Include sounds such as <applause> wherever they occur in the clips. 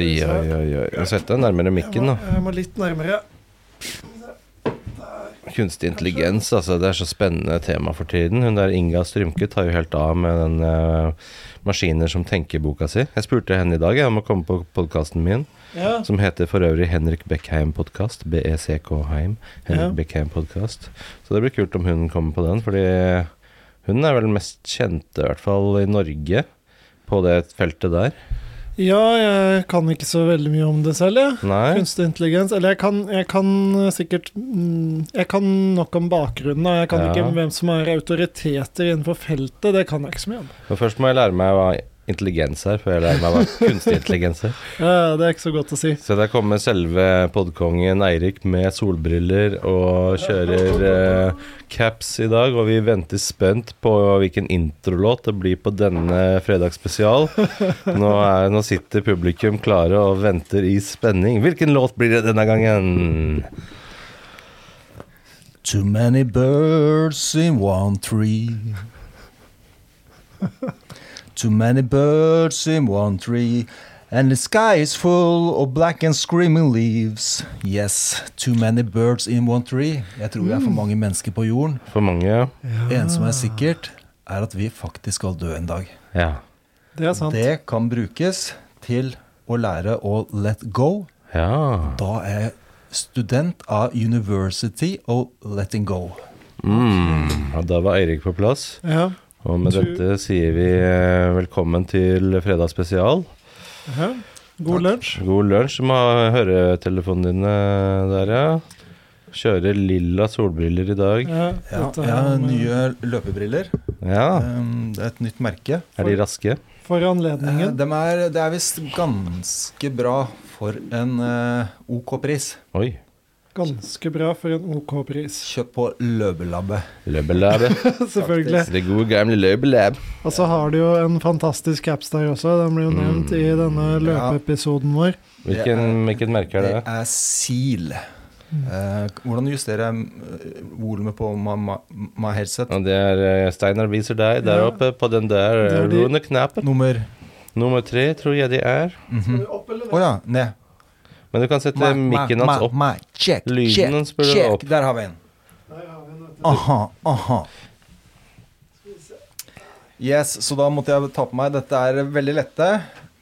Oi, oi, oi. oi. Jeg setter deg nærmere mikken, da. Jeg må litt nærmere. Kunstig intelligens, altså. Det er så spennende tema for tiden. Hun der Inga Strymke tar jo helt av med den uh, maskiner som tenker-boka si. Jeg spurte henne i dag jeg, om å komme på podkasten min, Ja. som heter for øvrig Henrik Beckheim Podkast. B-e-c-k Heim. Henrik Ja. Beckheim Podkast. Så det blir kult om hun kommer på den, fordi hun er vel mest kjente, i hvert fall i Norge, på det feltet der. Ja, jeg kan ikke så veldig mye om det selv, jeg. Nei? Kunstig intelligens. Eller jeg kan, jeg kan sikkert mm, Jeg kan nok om bakgrunnen, og jeg kan Ja. ikke hvem som er autoriteter innenfor feltet. Det kan jeg ikke så mye om. Men først må jeg lære meg hva intelligens her, før jeg lærer meg hva <laughs> kunstig intelligens er. Ja, det er ikke så godt å si. Så der kommer selve podkongen Eirik med solbriller og kjører <laughs> eh, caps i dag, og vi venter spent på hvilken introlåt det blir på denne fredagsspesial. Nå, er, nå sitter publikum klare og venter i spenning. Hvilken låt blir det denne gangen? Too many birds in one tree. <laughs> Too many birds in one tree. And the sky is full of black and screaming leaves. Yes, too many birds in one tree. Jeg tror vi er for mange mennesker på jorden. For mange, ja. Ja, En som er sikkert, er at vi faktisk skal dø en dag. Ja. Det er sant. Det kan brukes til å lære å let go. ja. Da er jeg student av University of Letting Go. Mm. ja da var Eirik på plass. Ja. Og med Du- dette sier vi eh, velkommen til fredagsspesial. -huh. God lunsj. God lunsj. Du må ha høretelefonene dine der, ja. Kjøre lilla solbriller i dag. Ja, Ja, dette jeg har nye løpebriller. Ja. Um, Det er et nytt merke. Er de raske? For Eh, anledningen. de er, det er visst ganske bra for en eh, OK pris. Oi. Ganske bra for en OK pris. Kjøpt på Løbelabbet. Løbelabbet. <laughs> Selvfølgelig. Det gode gamle løbelab. Og så har du jo en fantastisk caps der også. Den blir jo nevnt i denne løpeepisoden vår. Hvilken, hvilket merke er Det det? er Seal. Eh, hvordan justerer jeg eh, volumet på my, my, my headset? Og det er eh, Steinar viser deg der Ja. oppe på den der er de- runde knappen. Nummer Nummer tre tror jeg det er. mhm. Å ja, ned. Men du kan sette Ma- ma- mikken hans opp. ma- Check, Lyden check, hans burde check. opp. Der har vi en. Aha, aha. Yes, så da måtte jeg ta på meg Dette er veldig lette.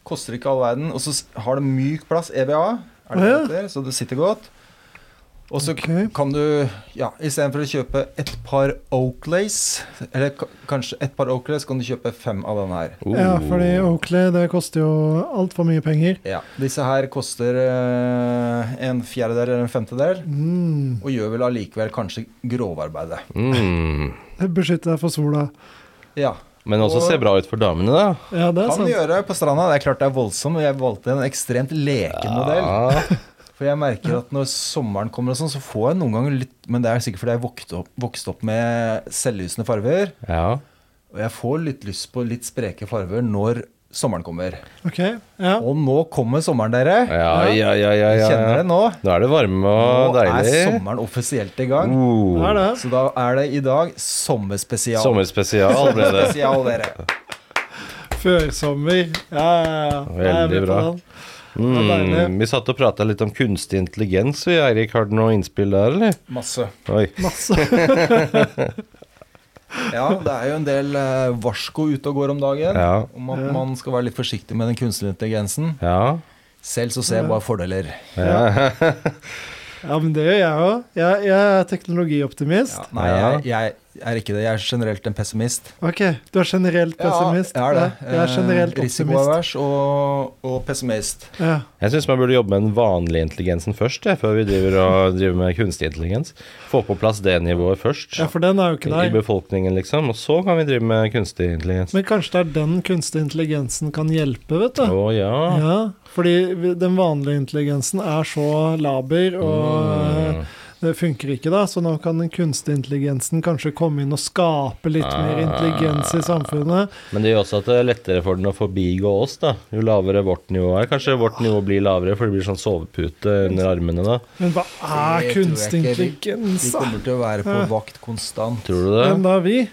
Koster ikke all verden. Og så har det myk plass, EVA. Er det oh, ja. Så det sitter godt. Og så okay. kan du, ja, istedenfor å kjøpe et par Oakleys, eller ka- kanskje et par Oakleys, kan du kjøpe fem av denne her. Oh. Ja, fordi Oakley det koster jo altfor mye penger. Ja, Disse her koster eh, en fjerdedel eller en femtedel, Mm. og gjør vel allikevel kanskje grovarbeidet. Mm. Det beskytter deg for sola. Ja. Men også Og- ser bra ut for damene, da. Ja, det er Kan sant. gjøre på stranda. Det er klart det er voldsomt, og jeg valgte en ekstremt leken modell. Ja. For jeg merker at når sommeren kommer og sånn, så får jeg noen ganger litt Men det er sikkert fordi jeg vokste opp, vokste opp med selvlysende farver. ja. Og jeg får litt lyst på litt spreke farver når sommeren kommer. Ok, ja. Og nå kommer sommeren, dere. Ja, ja, ja, ja, ja. Kjenner det nå? Nå er det varme og Nå er sommeren offisielt i gang. Uh. Det er det. Så da er det i dag sommerspesial. Sommerspesial ble det. Spesial, dere. Førsommer. Ja, ja, ja. Veldig bra. den. Mm. Vi satt og prata litt om kunstig intelligens. Vi, Eirik, har du noe innspill der, eller? Masse. Oi. Masse. <laughs> Ja, det er jo en del eh, varsko ute og går om dagen. Ja. Om at Ja. man skal være litt forsiktig med den kunstige intelligensen. Ja. Selv så ser jeg bare fordeler. ja. <laughs> Ja, men det gjør jeg òg. Jeg, jeg er teknologioptimist. Ja, nei, jeg, jeg, jeg er ikke det. Jeg er generelt en pessimist. Ok, du er generelt pessimist. Ja, jeg er det. Jeg er generelt Eh, optimist. Risikoavers og, og pessimist. Ja. Jeg syns man burde jobbe med den vanlige intelligensen først, jeg, før vi driver, og <laughs> driver med kunstig intelligens. Få på plass det nivået først ja, for den er jo ikke i befolkningen, liksom. Og så kan vi drive med kunstig intelligens. Men kanskje det er den kunstig intelligensen kan hjelpe, vet du. Å ja. Ja, fordi den vanlige intelligensen er så laber, og Mm. Det funker ikke da. Så nå kan den kunstige intelligensen kanskje komme inn og skape litt mer Ah. intelligens i samfunnet. Men det gjør også at det er lettere for den å forbigå oss, da. Jo lavere vårt nivå er. Kanskje vårt nivå blir lavere, for det blir sånn sovepute under armene da. Men hva er kunstig intelligens Vi- Vi kommer til å være på vakt konstant. Tror du det? Hvem da, vi?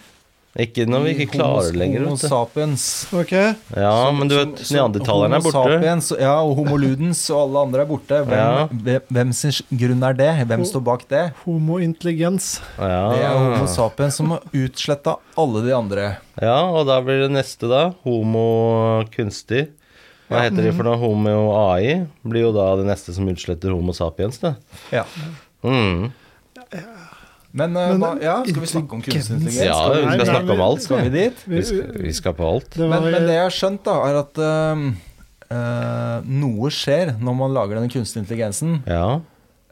Ikke når vi ikke klarer det lenger. Homo sapiens. Ok, Ja, Som- men du vet, neandertalerne er borte. Sapiens, ja, og Homo ludens og alle andre er borte. Hvem, Ja. hvem, hvem sin grunn er det? Hvem står bak det? Homo intelligens. Ja. Det er Homo sapiens som har utsletta alle de andre. ja, og da blir det neste, da. Homo kunstig. Hva heter de for noe? Homo AI blir jo da det neste som utsletter Homo sapiens, det. Ja. Mm. Men, uh, Men, ja, skal vi snakke om kunstig intelligens? Ja, vi skal snakke om alt. Skal vi dit? Vi skal, vi skal på alt. Det var, Men, men det jeg har skjønt, da, er at uh, uh, noe skjer når man lager denne kunstige intelligensen. Ja.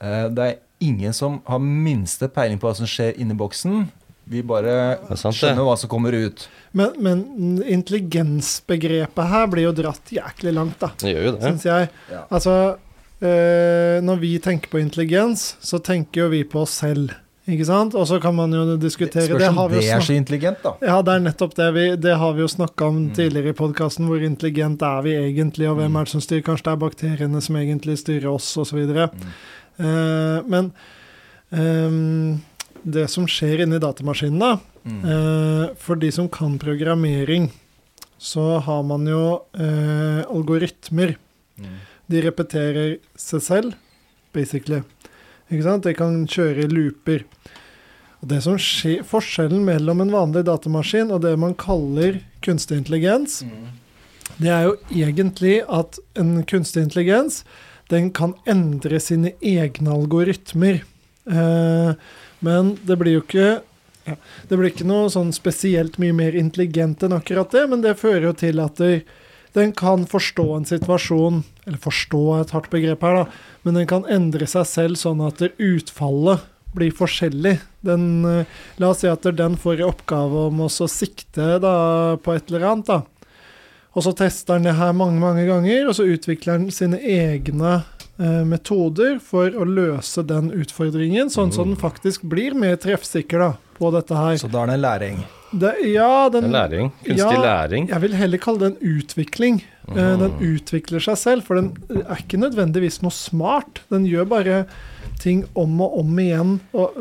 Eh, det er ingen som har minste peiling på hva som skjer inni boksen. Vi bare sant, det. skjønner hva som kommer ut. men, men intelligensbegrepet her blir jo dratt jæklig langt, da, Det gjør jo det. syns jeg. Ja. Altså, eh, når vi tenker på intelligens, så tenker jo vi på oss selv, ikke sant? Og så kan man jo diskutere Spørs om det, det er så intelligent, da. Ja, det er nettopp det. Vi, det har vi jo snakka om Mm. tidligere i podkasten. Hvor intelligent er vi egentlig, og hvem er det som styrer? Kanskje det er bakteriene som egentlig styrer oss, osv. Mm. Uh, men ehm, det som skjer inni datamaskinen, da Mm. eh, For de som kan programmering, så har man jo eh, algoritmer. Mm. De repeterer seg selv, basically. Ikke sant? Det kan kjøre i looper. Og det som skjer, Forskjellen mellom en vanlig datamaskin og det man kaller kunstig intelligens, Mm. det er jo egentlig at en kunstig intelligens den kan endre sine egne algoritmer. Eh, men det blir jo ikke ja, Det blir ikke noe sånn spesielt mye mer intelligent enn akkurat det, men det fører jo til at det, den kan forstå en situasjon Eller forstå er et hardt begrep her, da, men den kan endre seg selv sånn at utfallet blir forskjellig. Den, eh, la oss si at den får i oppgave om å sikte da, på et eller annet. da. Og så tester den det her mange mange ganger, og så utvikler den sine egne eh, metoder for å løse den utfordringen, sånn som den faktisk blir mer treffsikker da, på dette her. Så da er det læring. Det, ja, Det den, er læring. Kunstig Ja. læring. jeg vil heller kalle det en utvikling. Eh, Den Mhm. utvikler seg selv, for den er ikke nødvendigvis noe smart. Den gjør bare ting om og om igjen. Og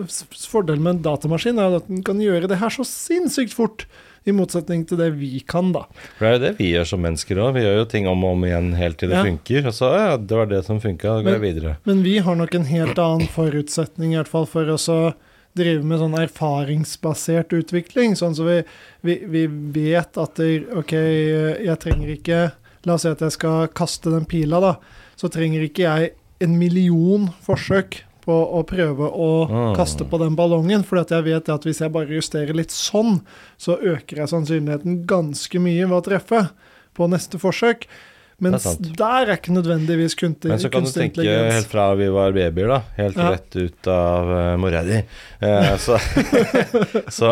fordelen med en datamaskin er at den kan gjøre det her så sinnssykt fort, i motsetning til det vi kan, da. For det er jo det vi gjør som mennesker òg. Vi gjør jo ting om og om igjen helt til det Ja. funker. Og så ja, det var det som funka, da går jeg videre. Men vi har nok en helt annen forutsetning i hvert fall for oss å drive med sånn erfaringsbasert utvikling. Sånn så vi, vi, vi vet at det, OK, jeg trenger ikke La oss si at jeg skal kaste den pila, da. Så trenger ikke jeg en million forsøk på å prøve å Mm. kaste på den ballongen. For jeg vet at hvis jeg bare justerer litt sånn, så øker jeg sannsynligheten ganske mye ved å treffe på neste forsøk. Mens er der er ikke nødvendigvis kunstig, Men så kan du tenke helt fra vi var babyer, da. Helt Ja. rett ut av uh, mora di. Uh, så, <laughs> <laughs> så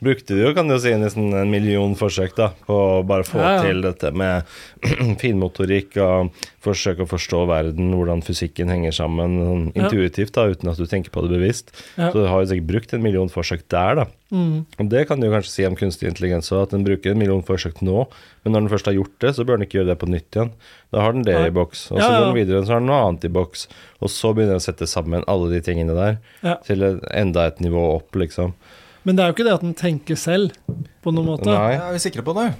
brukte du jo, kan du si, nesten en million forsøk da på å bare få Ja, ja. til dette med <clears throat> finmotorikk og forsøke å forstå verden, hvordan fysikken henger sammen sånn intuitivt, da, uten at du tenker på det bevisst. Så du har jo sikkert brukt en million forsøk der, da. Mm. Og det kan du jo kanskje si om kunstig intelligens òg, at den bruker en million forsøk nå, men når den først har gjort det, så bør den ikke gjøre det på nytt igjen. Da har den det i boks, og så går den videre, så har den noe annet i boks, og så begynner den å sette sammen alle de tingene der til enda et nivå opp, liksom. Men det er jo ikke det at den tenker selv, på noen måte. Nei, Ja, er vi sikre på det?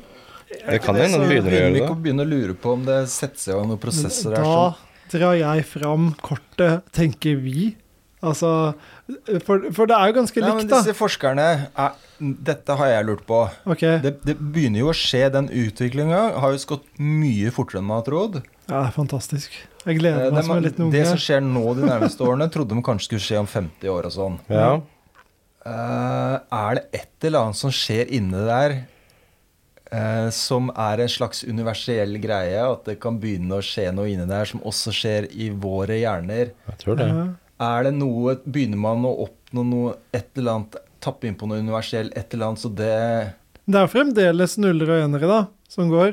det kan hende den begynner å Begynner vi gjøre ikke å begynne å lure på om det setter seg i noen prosesser der da drar jeg fram kortet 'tenker vi'. Altså For, for det er jo ganske Ja, men likt, da. disse forskerne er, Dette har jeg lurt på. Ok, Det, det begynner jo å skje, den utviklinga har jo gått mye fortere enn man har trodd. ja, det er fantastisk. Jeg Eh, gleder meg Det, som en liten det som skjer nå de nærmeste årene, trodde man kanskje skulle skje om 50 år og sånn. Ja. Eh, er det et eller annet som skjer inne der eh, som er en slags universell greie? At det kan begynne å skje noe inne der som også skjer i våre hjerner? Jeg tror det. Ja. Er det noe Begynner man å oppnå noe et eller annet Tappe inn på noe universell, et eller annet, så det Det er fremdeles nuller og enere, da, som går.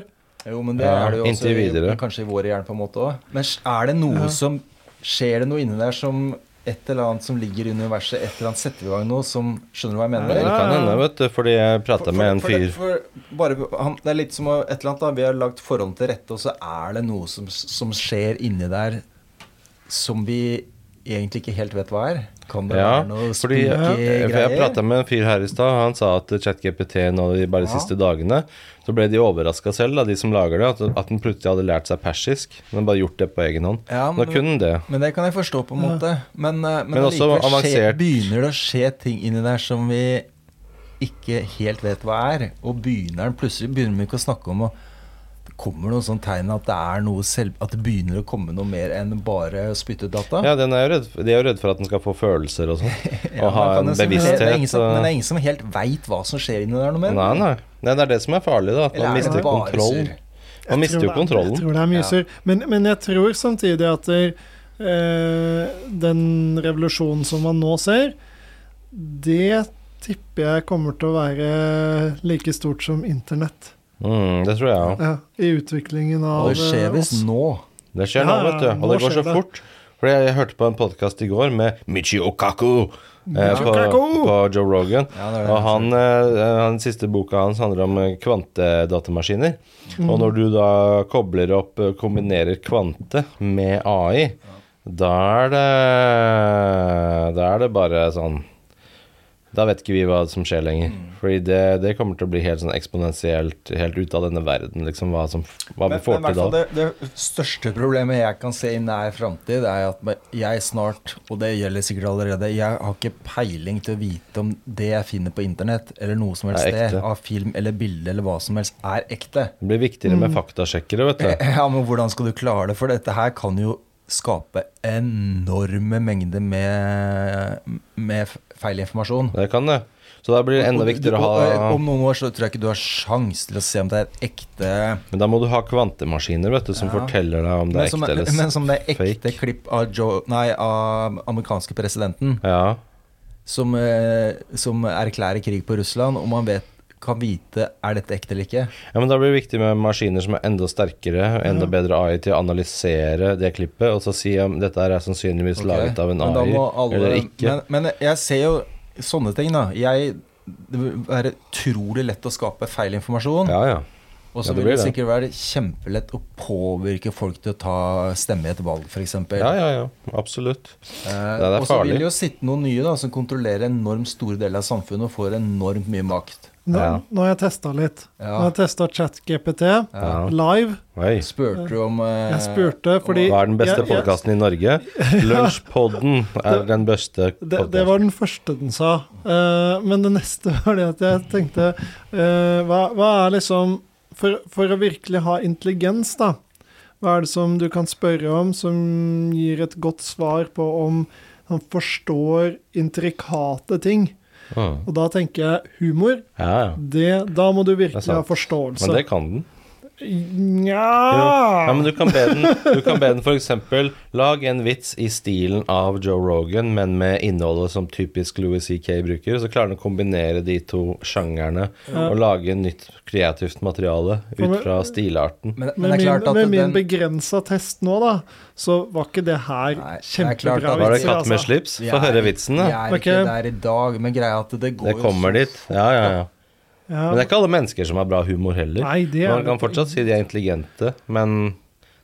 Jo, men det Ja, er det jo også i, kanskje i våre hjerner på en måte òg. Men er det noe Ja. som Skjer det noe inni der som et eller annet som ligger i universet, et eller annet setter vi i gang noe som Skjønner du hva jeg mener? Det Ja, kan hende, vet du, fordi jeg prata med en fyr for, bare, han, det er litt som et eller annet da, Vi har lagt forholdene til rette, og så er det noe som, som skjer inni der som vi egentlig ikke helt vet hva er. Kan det Ja, være noe fordi spooky for jeg greier? prata med en fyr her i stad, han sa at ChatGPT nå de bare de Ja. siste dagene Så ble de overraska selv, da, de som lager det, at, at den plutselig hadde lært seg persisk. Men bare gjort det på egen hånd. Ja, men, men, kunne den det. men det kan jeg forstå på en måte. Men, eh, men, Men også allikevel skje, begynner det å skje ting inni der som vi ikke helt vet hva er. Og begynner den plutselig begynner vi ikke å snakke om og det kommer noen sånne tegn at det er noe selv, At det begynner å komme noe mer enn bare spyttet data. Ja, den er jo redd, De er jo redd for at den skal få følelser og sånn. <laughs> Ja, og ha en bevissthet. det er som, og- Men det er ingen som helt veit hva som skjer inni der noe mer. Nei, nei. nei. Det er det som er farlig, da. At man er mister kontrollen. kontroll. Man mister jo kontrollen. Jeg tror det er mye Ja. Men, men jeg tror samtidig at det, eh, den revolusjonen som man nå ser, det tipper jeg kommer til å være like stort som internett. Mm, det tror jeg òg. Ja, I utviklingen av det skjer eh, visst nå. Det skjer nå, vet du. Og det går så det. fort. Fordi jeg, jeg hørte på en podkast i går med Michio Kaku eh, på, på Joe Rogan. Ja, det det. Og han, eh, han siste boka hans handler om kvantedatamaskiner. kvantedatamaskiner. Og når du da kobler opp, eh, kombinerer kvante med AI, da er det Da er det bare sånn Da vet ikke vi hva som skjer lenger. Fordi det, det kommer til å bli helt sånn eksponentielt, helt ut av denne verden, liksom, hva, som, hva vi får men til da. det, det største problemet jeg kan se i nær framtid, er at jeg snart, og det gjelder sikkert allerede, jeg har ikke peiling til å vite om det jeg finner på internett, eller noe som helst sted, av film eller bilde eller hva som helst, er ekte. Det blir viktigere med faktasjekkere, vet du. <laughs> Ja, men hvordan skal du klare det? For dette her kan jo skape enorme mengder med, med feil informasjon. Det kan det. Så da blir det enda viktigere å ha Om noen år så tror jeg ikke du har sjans til å se om det er ekte Men da må du ha kvantemaskiner, vet du, som Ja. forteller deg om det er ekte eller fake. men som det er ekte klipp av, Joe, nei, av amerikanske presidenten Ja. som, eh, som erklærer krig på Russland, og man vet, kan vite er dette ekte eller ikke. ja, men da blir det viktig med maskiner som er enda sterkere, enda bedre AI til å analysere det klippet, og så si om dette er sannsynligvis okay. laget av en AI alle- eller ikke. Men, men jeg ser jo sånne ting, da. Jeg, det vil være utrolig lett å skape feil informasjon. Ja, ja. Og så Ja, vil det. sikkert være kjempelett å påvirke folk til å ta stemme i et valg, f.eks. Ja, ja, ja. Absolutt. Eh, det er farlig. og så vil det jo sitte noen nye da som kontrollerer enormt store deler av samfunnet og får enormt mye makt. Nå, Ja. nå har jeg testa litt. Nå har jeg testa ChatGPT Ja. live. Oi. Spurte du om eh, Jeg spurte fordi Hva er den beste podkasten i Norge? <laughs> Lunsjpodden er den beste det, det var den første den sa. Uh, men det neste var det at jeg tenkte uh, hva, hva er liksom for, for å virkelig ha intelligens, da. Hva er det som du kan spørre om som gir et godt svar på om han forstår intrikate ting? Ah. Og da tenker jeg humor. Ja, ja. Det, da må du virkelig ha forståelse. Men det kan den. Nja Ja, men du kan be den Du kan be den for eksempel Lag en vits i stilen av Joe Rogan, men med innholdet som typisk Louis C.K. bruker. Så klarer den å kombinere de to sjangerne og lage nytt kreativt materiale ut fra stilarten. Men, men Med er min, med min den, begrensa test nå, da, så var ikke det her Nei, det er kjempebra at- Var det katt med Altså. slips? Vi Få er- høre vitsen, Vi da. er Ok. ikke der i dag, men greia er at det går Det kommer jo dit. Ja, ja, ja. Ja. Men det er ikke alle mennesker som har bra humor heller. Nei, det er Man kan fortsatt si de er intelligente, men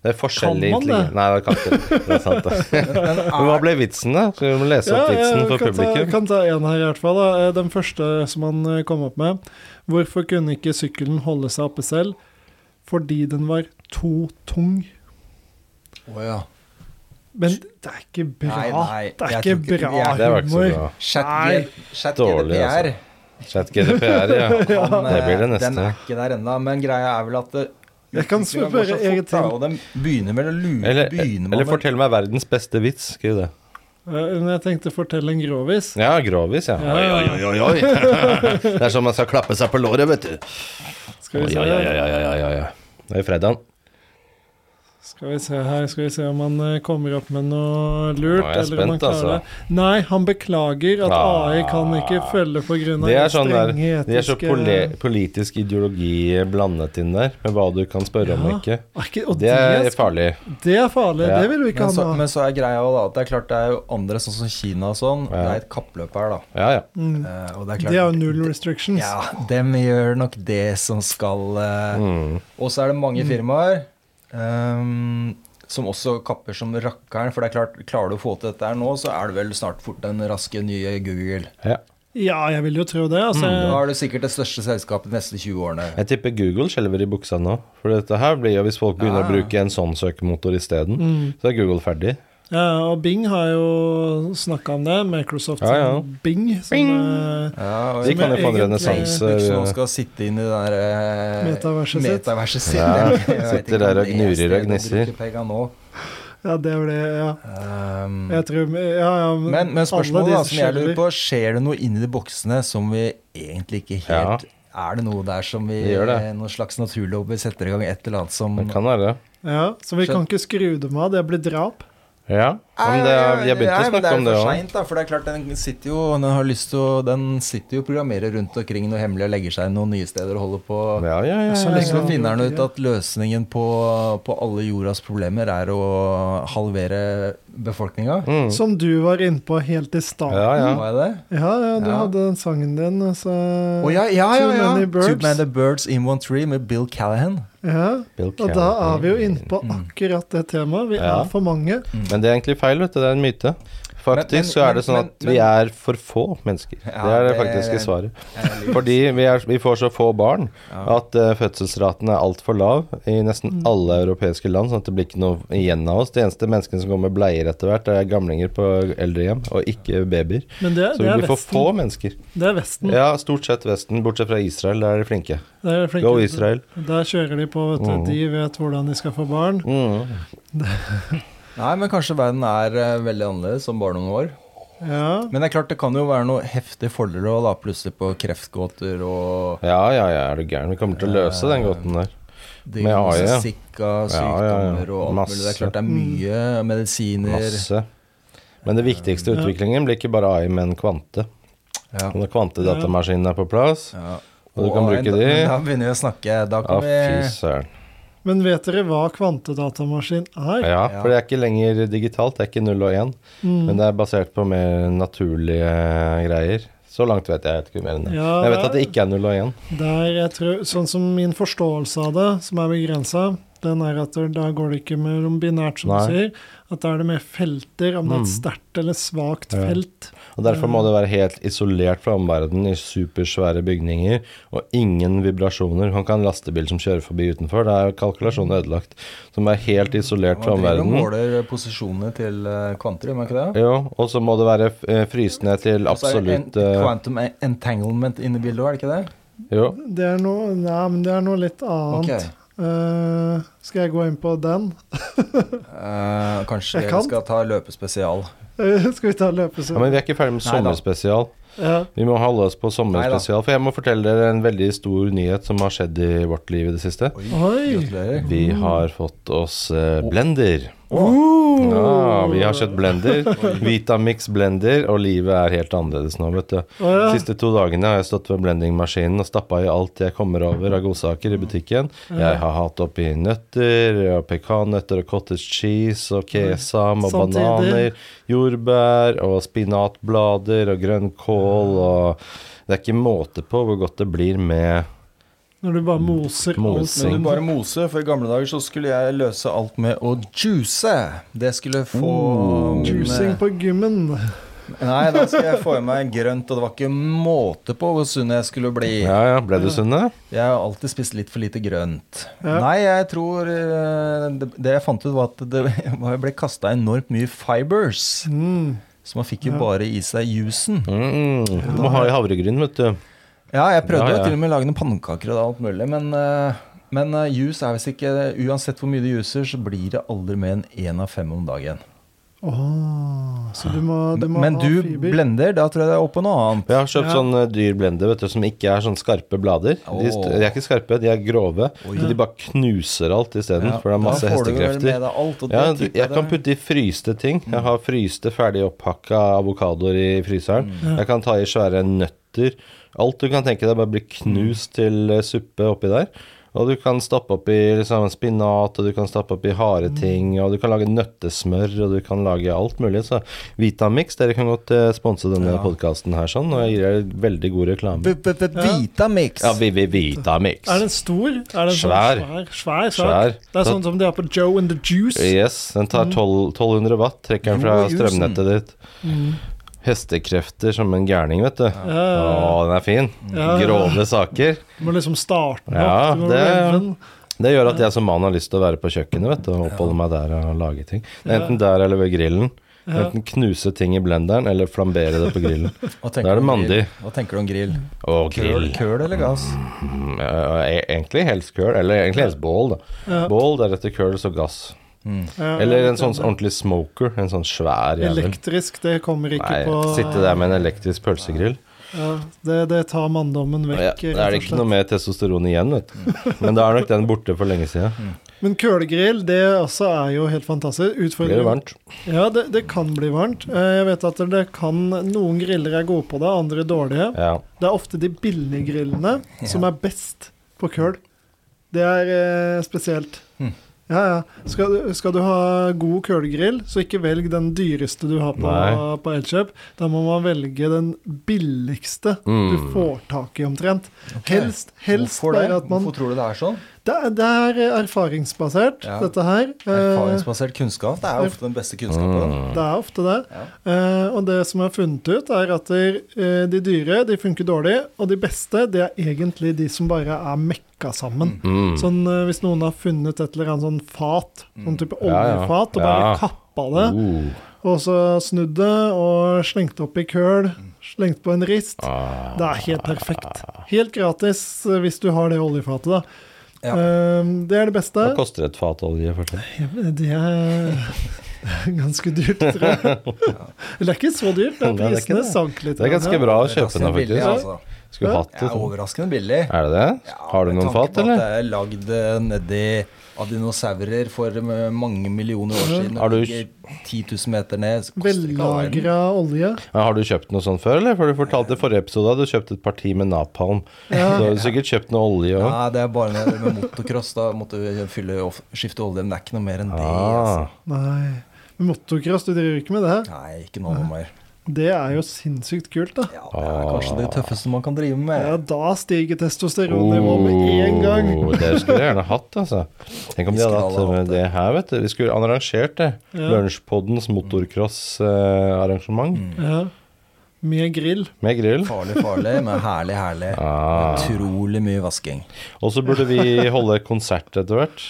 det er forskjellig Kan man det? intelligens. Nei, det kan ikke det. Er sant, det. <laughs> Men hva ble vitsen, da? Skal vi må lese opp vitsen jeg for kan ta, kan ta en her i hvert fall. Da. Eh, Den første som han eh, kom opp med. Hvorfor kunne ikke sykkelen holde seg oppe selv? Fordi den var to tung. Å ja. Men det er ikke bra. Nei, nei, det er ikke ikke- bra humor. Det var ikke så bra. Chat, Nei. chat Dårlig, altså. Chat GDPR, ja. <laughs> Han, Det blir det neste. Den er ikke der ennå, men greia er vel at det, Jeg kan spørre eget til. Og den begynner vel å lure Eller, eller fortell meg verdens beste vits. Skriv det. Eh, Men jeg tenkte å fortelle en grovis. Ja, grovis, ja. Ja. Oi, oi, oi, oi. <laughs> Det er som man skal klappe seg på låret, vet du. Skal vi se, oi, oi, oi, oi, oi, oi. Det er jo fredag. Skal vi se her, skal vi se om han eh, kommer opp med noe lurt. Nå er jeg eller om han spent, altså. det. Nei, han beklager at Ah. AI kan ikke følge pga. Det er sånn der, strenge de er så poli politisk ideologi blandet inn der, med hva du kan spørre om Ja. ikke. Er ikke- og Det er farlig. Det er farlig. Ja. Det vil vi ikke men så, ha men så er greia også da at det er klart det er jo andre sånn som Kina og sånn. Ja. Det er et kappløp her, da. Ja, ja. Mm. Uh, og det er klart Det er jo null restrictions. Ja, dem gjør nok det som skal uh, Mm. Og så er det mange firmaer ehm, som også kapper som rakkeren. For det er klart, klarer du å få til dette her nå, så er det vel snart fort den raske nye Google. Ja. Ja, jeg vil jo tro det. Altså, Da er du sikkert det største selskapet de neste 20 årene. Jeg tipper Google skjelver i buksa nå. For dette her blir jo hvis folk begynner Ja. å bruke en sånn søkemotor isteden, Mm. så er Google ferdig. Ja, og Bing har jo snakka om det. Microsoft Ja, ja. Bing. Som, Bing. eh, Ja, og De kan jo få en renessanse. Facebook som skal sitte inn i det der eh, Metaverset sitt. metaverset sitt. Ja, <laughs> sitter der og er gnurer og gnisser. ja, det er det. Ja. Um, Jeg tror Ja, ja. Men, men spørsmålet da, som jeg lurer på, skjer det noe inni de boksene som vi egentlig ikke helt Er det noe der som vi gjør det. Noen slags naturlov vi setter i gang et eller annet som Det kan være. det. Ja, så vi kan ikke skru dem av. Det blir drap. Ja, men begynte er- å snakke om det Det er for òg. seint. For det er klart, den sitter jo Den har lyst til å Den sitter jo og programmerer rundt omkring noe hemmelig og legger seg noen nye steder og holder på. Ja, ja, ja. Så ja. finner han ut at løsningen på, på alle jordas problemer er å halvere befolkninga. Mm. Som du var inne på helt i starten. Ja, ja. Var det? Ja, ja, du Ja. hadde den sangen din, altså. oh, ja, ja, ja, Too ja. Many Birds. Too Many Birds in One Tree med Bill Callahan. Ja, Bill og da er vi jo inne på Mm. akkurat det temaet. Vi Ja. er for mange. Men det er egentlig feil, vet du. Det er en myte. Faktisk Men- men- så er det sånn men- at vi er for få mennesker. Ja, det er det faktiske svaret. Fordi vi, er, vi får så få barn Ja. at uh, fødselsraten er altfor lav i nesten Mm. alle europeiske land, sånn at det blir ikke noe igjen av oss. De eneste menneskene som går med bleier etter hvert, er gamlinger på eldrehjem, og ikke babyer. Men det, Så det vi blir for få mennesker. Det er Vesten. Ja, stort sett Vesten, bortsett fra Israel. Der er de flinke. Det er flinke. Go Israel. Der kjører de på, vet du. Mm. De vet hvordan de skal få barn. Mm. <laughs> Nei, men kanskje verden er eh, veldig annerledes om bare noen år. Ja. Men det er klart det kan jo være noe heftige fordeler å da. Plutselig på kreftgåter og Ja, ja, ja, er du gæren. Vi kommer til å løse den gåten der. Med AI, ja. diagnostikk av Ja, ja, ja. og alt mulig. Det er klart det er mye medisiner. Masse. Men det viktigste utviklingen blir ikke bare AI, men kvante. Ja. Og Når kvantedatamaskinene er på plass Ja. Og du kan bruke da, de. Da begynner vi å snakke. Da Ja, kan fy vi søren. Men vet dere hva kvantedatamaskin er? Ja, Ja. for det er ikke lenger digitalt. Det er ikke null og én. Mm. Men det er basert på mer naturlige greier. Så langt vet jeg, jeg vet ikke mer enn det. Ja, Jeg vet at det ikke er null og én. Der jeg tror, sånn som min forståelse av det, som er begrensa, den er at da går det ikke mellom binært, som Nei. du sier. At da er det mer felter, om det er et Mm. sterkt eller svakt Ja. felt. Og Derfor må det være helt isolert fra omverdenen i supersvære bygninger, og ingen vibrasjoner. Han kan lastebil som kjører forbi utenfor. Det er kalkulasjonen ødelagt. Så er må være helt isolert fra omverdenen. Man måler posisjonene til eh, kvanter, gjør man ikke det? Jo, og så må det være frysende til absolutt en, eh, quantum entanglement inne i bildet òg, er det ikke det? Jo. Det er noe Nei, men det er noe litt annet. Ok. Eh, skal jeg gå inn på den? uh, kanskje <laughs> vi kan. skal ta løpespesial. Eh, skal vi ta løpespesial? Ja, men vi er ikke ferdig med Nei sommerspesial. Ja. Vi må holde oss på sommerspesial. For jeg må fortelle dere en veldig stor nyhet som har skjedd i vårt liv i det siste. Oi, Oi. Vi har fått oss eh, blender. Uh, Ja, vi har kjøpt blender. <laughs> Vitamix blender, og livet er helt annerledes nå, vet du. Oh, ja. De siste to dagene har jeg stått ved blendingmaskinen og stappa i alt jeg kommer over av godsaker i butikken. Jeg har hatt oppi nøtter, og pekannøtter og cottage cheese og kesam og Samtidig. bananer, jordbær og spinatblader og grønnkål og Det er ikke måte på hvor godt det blir med Når du bare moser alt. Mosing. Men du bare mose, for i gamle dager så skulle jeg løse alt med å juice. Det skulle få Oh. Juicing på gymmen. Nei, da skal jeg få i meg grønt, og det var ikke måte på hvor sunn jeg skulle bli. Ja ja, ble du sunne? Jeg har alltid spist litt for lite grønt. Ja. Nei, jeg tror eh, det, det jeg fant ut, var at det <laughs> ble kasta enormt mye fibers. Mm. Så man fikk jo Ja. bare i seg juicen. Mm, du må ha i havregryn, vet du. Ja, jeg prøvde Ja, jo ja. til og med å lage noen pannekaker og alt mulig, men, eh, men eh, juice er visst ikke Uansett hvor mye du juicer, så blir det aldri mer enn én av fem om dagen. Oh, så du må, du må men ha du fiber. blender, da tror jeg det er oppe noe annet. Jeg har kjøpt Ja. sånn eh, dyr blender vet du, som ikke er sånn skarpe blader. De, de er ikke skarpe, de er grove. Oi. Så de bare knuser alt isteden, Ja, for det er masse hestekrefter. alt, Ja, det jeg kan putte i fryste ting. Jeg har fryste, ferdig opphakka avokadoer i fryseren. Ja. Jeg kan ta i svære nøtter. Alt du kan tenke deg, bare blir knust til eh, suppe oppi der. Og du kan stappe oppi liksom, spinat, og du kan stappe oppi harde ting, og du kan lage nøttesmør, og du kan lage alt mulig. Så Vitamix, dere kan godt eh, sponse denne Ja. podkasten her, sånn, og jeg gir dere veldig god reklame. Vitamix. Ja, vi, vi, Vitamix. Er den stor? Er den Svær. Sånn svær, svær. Svær. Det er sånn som de har på Joe and the Juice. Yes, den tar 12, 1200 watt, trekker den fra strømnettet ditt. Mm. Hestekrefter som en gærning, vet du. Ja, Å, den er fin. Ja, ja. Grove saker. Du må liksom starte opp. Ja, det- Det gjør at jeg som mann har lyst til å være på kjøkkenet vet du, og oppholde meg der og lage ting. Enten der eller ved grillen. Ja. Enten knuse ting i blenderen eller flambere det på grillen. <laughs> Da er det mandig. Hva tenker du om grill? Og grill. køl eller gass? Mm, e- Egentlig helst køl, eller egentlig helst bål. da Ja. Bål, deretter køl, så gass. Mm. Eller en sånn ordentlig smoker. En sånn svær jævel. Elektrisk, det kommer ikke Nei, på sitte der med en elektrisk pølsegrill. ja, det, det tar manndommen Ja, vekk. Da er det ikke noe mer testosteron igjen, vet du. Men da er nok den borte for lenge siden. Men kølegrill, det også er jo helt fantastisk. Blir det Utfordring varmt? Ja, det, det kan bli varmt. Eh, Jeg vet at det kan Noen griller er gode på det, andre dårlige. Ja. Det er ofte de billige grillene Ja. som er best på køl. Det er eh, spesielt. Ja, ja. Skal, du- skal du ha god kølegrill, så ikke velg den dyreste du har på, Nei. på Elkjøp. Da må man velge den billigste Mm. du får tak i, omtrent. Helst, helst Hvorfor det? bare at man Hvorfor tror du det er sånn? Det er, det er erfaringsbasert, Ja. dette her. Eh, Erfaringsbasert kunnskap. Det er ofte den beste kunnskapen. Mm. Det er ofte det. Ja. Uh, og det som er funnet ut, er at de, eh, de dyre de funker dårlig, og de beste det er egentlig de som bare er mekka sammen. Mm. Sånn uh, Hvis noen har funnet et eller annet sånn fat, sånn type oljefat, og bare kappa det, Uh. og så snudd det og slengt opp i køl, slengt på en rist Ah. Det er helt perfekt. Helt gratis eh, hvis du har det oljefatet, da. Ja. Eh, det er det beste. Hva koster et fat olje? Det er ganske dyrt, tror jeg. <laughs> Eller det er ikke så dyrt. Prisene sank litt. Det er ganske bra å kjøpe billig, faktisk. Skulle hatt det. Ja, overraskende billig. Er det det? Ja, Har du noen fat, eller? Det er lagd eh, nedi av dinosaurer for eh, mange millioner år siden. Har du- 10 000 meter ned. Vellagra olje. Men har du kjøpt noe sånt før, eller? For du fortalte i forrige episode at du kjøpte et parti med napalm. Ja. Så har du sikkert kjøpt noe olje òg. Nei, det er bare med, med motocross. Da måtte du fylle, skifte olje, men det er ikke noe mer enn det. Ah. Altså. Nei. Motocross, du driver ikke med det? Nei, ikke noe mer. Det er jo sinnssykt kult, da. Ja, det er kanskje det tøffeste man kan drive med. Ja, da stiger testosteronnivået med én gang. Oh, <laughs> det skulle jeg gjerne hatt, altså. Tenk om de hadde hatt eh, det her, vet du. Vi skulle arrangert det. Ja. Lunsjpoddens motocrossarrangement. Mm. Ja. Med grill. Med grill. Farlig, farlig, men herlig, herlig. <laughs> Ah. Utrolig mye vasking. Og så burde vi holde konsert etter hvert.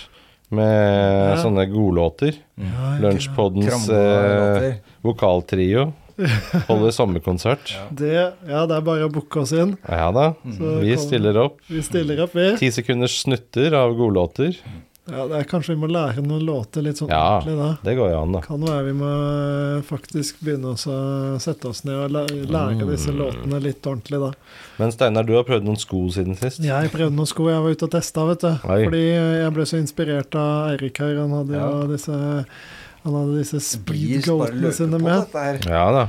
Med Ja. sånne godlåter. Ja, Lunsjpoddens eh, vokaltrio. <laughs> Holder sommerkonsert. Ja. Det, ja, det er bare å booke oss inn. Ja da. Så Vi kom- stiller opp. Vi stiller opp, vi. Ti sekunders snutter av godlåter. Ja, det er Kanskje vi må lære noen låter litt sånn Ja. ordentlig da. Det går jo an, da. Kan være vi må eh, faktisk begynne å sette oss ned og lære lære disse Mm. låtene litt ordentlig, da. Men Steinar, du har prøvd noen sko siden sist. Jeg prøvde noen sko jeg var ute og testa, vet du. Oi. Fordi jeg ble så inspirert av Eirik her. Han hadde jo Ja. disse Han hadde disse speedgoatene sine med. Ja da.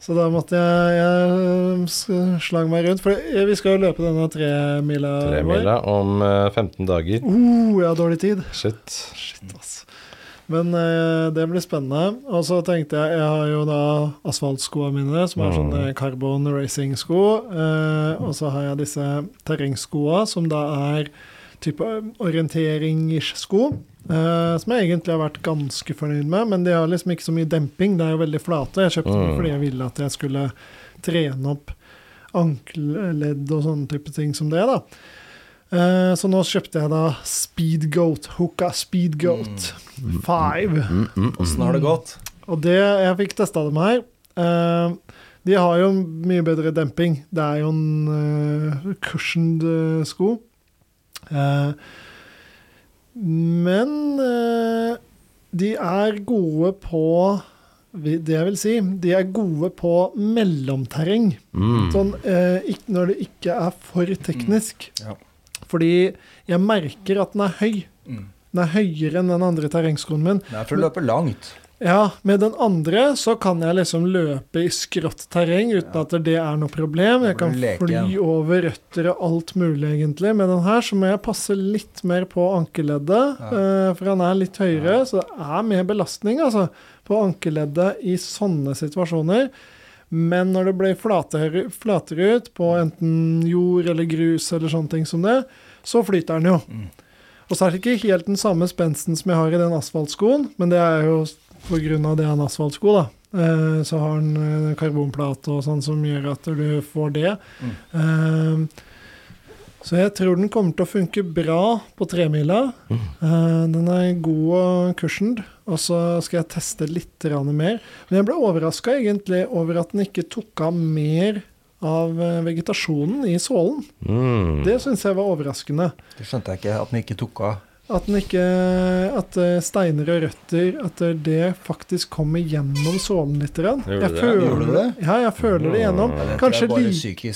Så da måtte jeg, jeg s- slang meg rundt. For vi skal jo løpe denne tremila vår. Tremila om eh, 15 dager. Uh, jeg har dårlig tid. Shit. Shit, ass. Men eh, det blir spennende. Og så tenkte jeg Jeg har jo da asfaltskoene mine, som er Mm. sånne carbon racing-sko. Eh, og så har jeg disse terrengskoa, som da er type orientering-ish-sko. Eh, som jeg egentlig har vært ganske fornøyd med, men de har liksom ikke så mye demping. Det er jo veldig flate. Jeg kjøpte dem Mm. fordi jeg ville at jeg skulle trene opp ankelledd og sånne type ting som det, da. Uh, så nå kjøpte jeg da Speedgoat, Hooka Speedgoat 5. Mm, mm, mm. Åssen har det gått? Og det, jeg fikk testa dem her. Uh, de har jo mye bedre demping. Det er jo en uh, cushioned sko. Eh, men eh, de er gode på Det jeg vil si, de er gode på mellomterreng. Mm. Sånn, eh, når det ikke er for teknisk. Ja. Fordi jeg merker at den er høy. Mm. Den er høyere enn den andre terrengskoen min. Det er for å løpe langt. Ja, med den andre så kan jeg liksom løpe i skrått terreng uten at det er noe problem. Jeg kan leke fly ja. over røtter og alt mulig, egentlig. Med den her så må jeg passe litt mer på ankeleddet, eh, for han er litt høyere, så det er mer belastning, altså, på ankeleddet i sånne situasjoner. Men når det blir flatere, flatere ut på enten jord eller grus eller sånne ting som det, så flyter den jo. Mm. Og så er det ikke helt den samme spensten som jeg har i den asfaltskoen, men det er jo pga. det er en asfaltsko, da. Eh, så har den eh, karbonplate og sånn som gjør at du får det. Mm. så jeg tror den kommer til å funke bra på tremila. Mm. den er god og cushioned, og så skal jeg teste litt mer. Men jeg ble overraska egentlig over at den ikke tok av mer av eh, vegetasjonen i sålen. Mm. Det syns jeg var overraskende. Det skjønte jeg ikke, at den ikke tok av. At den ikke At eh, steiner og røtter At eh, det faktisk kommer gjennom sålen litt. Jeg føler, det? Ja, jeg føler det gjennom. Kanskje, li,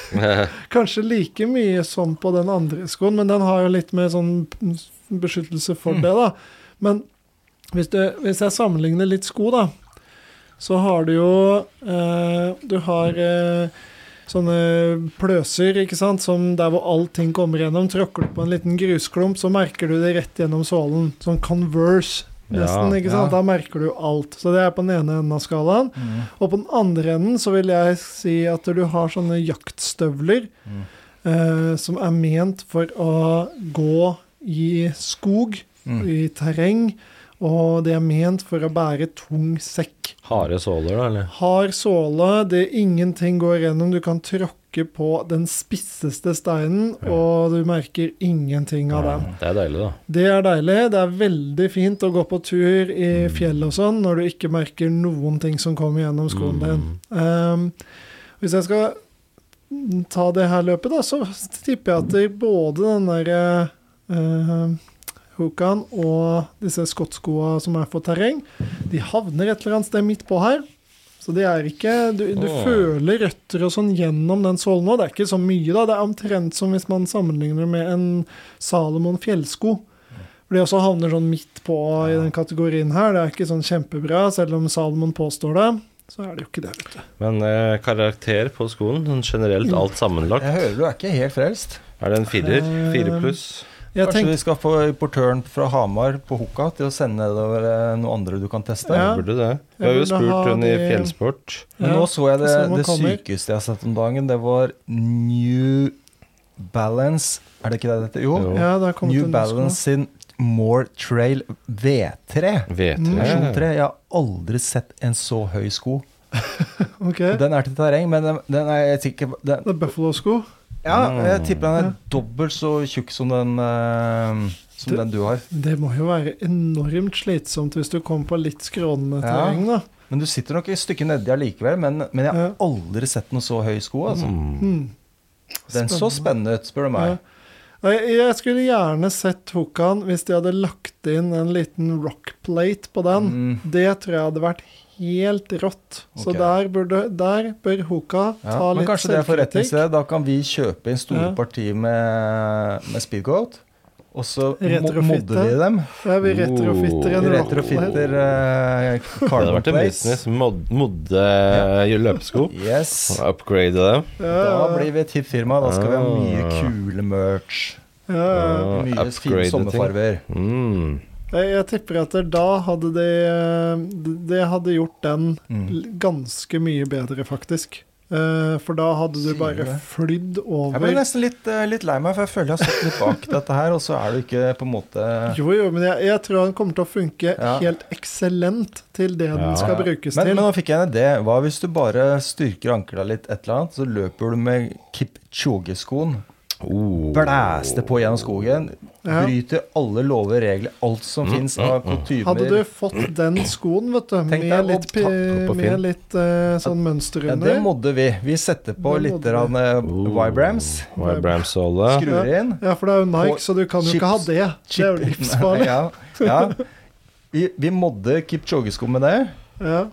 <laughs> kanskje like mye som på den andre skoen, men den har jo litt mer sånn beskyttelse for Mm. det, da. Men hvis, du, hvis jeg sammenligner litt sko, da, så har du jo eh, Du har eh, sånne pløser, ikke sant, som der hvor allting kommer gjennom. Tråkker du på en liten grusklump, så merker du det rett gjennom sålen. Sånn Converse. Nesten, Ja, ikke sant? ja. Da merker du alt. Så det er på den ene enden av skalaen. Mm. Og på den andre enden så vil jeg si at du har sånne jaktstøvler Mm. eh, som er ment for å gå i skog, Mm. i terreng, og det er ment for å bære tung sekk. Harde såler, da, eller? Hard såle, det ingenting går gjennom, du kan tråkke på den spisseste steinen, og du merker ingenting av den. Det er deilig, da. Det er deilig. Det er veldig fint å gå på tur i fjell og sånn når du ikke merker noen ting som kommer gjennom skoen din. Um, hvis jeg skal ta det her løpet, da, så tipper jeg at det både den derre uh, Hokan og disse skottskoa som er for terreng, de havner et eller annet sted midt på her. Så det er ikke Du, du oh. føler røtter og sånn gjennom den sålen nå. Det er ikke så mye, da. Det er omtrent som hvis man sammenligner med en Salomon fjellsko. For de også havner sånn midt på i den kategorien her. Det er ikke sånn kjempebra, selv om Salomon påstår det. Så er det jo ikke det, vet du. Men eh, karakter på skoen, sånn generelt alt sammenlagt, Jeg hører du er ikke helt frelst. er det en firer? Eh, Fire pluss? Jeg Kanskje tenk... vi skal få importøren fra Hamar på Hoka til å sende nedover eh, noe andre du kan teste? Ja. Burde det. Vi Jeg har jo spurt hun i Fjellsport. fjellsport. Men nå så jeg det, det sykeste jeg har sett om dagen. Det var New Balance Er det ikke det det heter? Jo. Jo. ja, det New. Balance sin More Trail V3. Vet Mm. Versjon jeg. 3. Jeg har aldri sett en så høy sko. <laughs> okay. Den er til terreng, men den, den er jeg sikker på det er Buffalo-sko. Ja, jeg tipper den er dobbelt så tjukk som den eh, Som Det- den du har. Det må jo være enormt slitsomt hvis du kommer på litt skrånende Ja. terreng, da. Men du sitter nok et stykke nedi allikevel. Men, men jeg har Ja. aldri sett noe så høy sko. Altså. Mm. Hmm. Den så spennende ut, spør du meg. Ja. Jeg jeg skulle gjerne sett Hokan hvis de hadde lagt inn en liten rockplate på den. Mm. Det tror jeg hadde vært helt rått. Så der, burde, der bør Hoka Ja, ta men kanskje det er selvkritikk. forretningssted. Da kan vi kjøpe inn store Ja. partier med, med speedgoat. Og så modder vi dem. Ja, vi retrofitter en Vi retrofitter uh, Det hadde vært en business. Mod modde løpesko. Yes. Upgrade dem. Ja, Da blir vi et hipt-firma. Da skal vi ha mye Ah. kule merch. ja, Mye fine sommerfarger. Mm. Jeg, tipper at da hadde det Det hadde gjort den Mm. ganske mye bedre, faktisk. Eh, for da hadde du bare flydd over Jeg ble nesten litt, eh, litt lei meg, for jeg føler jeg har stått litt bak <laughs> dette her, og så er du ikke på en måte Jo, jo, men jeg, jeg tror han kommer til å funke Ja. helt eksellent til det Ja. den skal brukes men, til. men nå fikk jeg en idé. Hva hvis du bare styrker ankla litt, et eller annet, så løper du med Kipchoge-skoen, Oh. Blæste på gjennom skogen, Ja. bryter alle lover og regler, alt som Mm, finnes av mm, mm. kutymer. Hadde du fått den skoen, vet du, med deg litt, med litt uh, sånn mønster ja, under det modder vi. Vi setter på Det litt eh, Oh. Vibrams, Vibrams-såle. skrur inn. Ja, for det er jo Nike, så du kan jo ikke ha det. Det er jo livsfarlig. <laughs> ja, ja. Vi, vi modde Kipchoge-sko med det. Ja.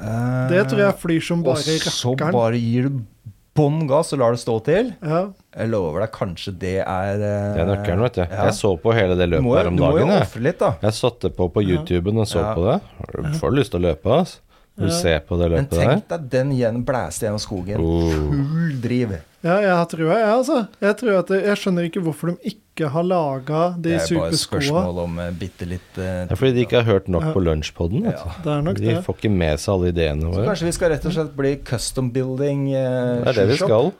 Eh, Det tror jeg flyr som bare Og så bare gir du bånn gass og lar det stå til. Ja. Jeg lover deg, kanskje det er eh, Det er nøkkelen, vet du. ja. Jeg så på hele det løpet må, her om dagen. du må jo dagen. jo ofre litt, da. jeg satte på på YouTuben og så Ja. på det. Du får lyst til å løpe, altså. Du ser på det løpet der? Men tenk deg den igjen blæste gjennom skogen. Oh. Full driv. Ja, jeg har trua, jeg, altså. Jeg, tror at det, jeg skjønner ikke hvorfor de ikke har laga de Det er bare et spørsmål om uh, bitte litt uh, Det er fordi de ikke har hørt nok Ja. på lunsjpodden. vet Ja. er nok De det. får ikke med seg alle ideene våre. Så kanskje vi skal rett og slett bli custom building uh, Det er det vi skal.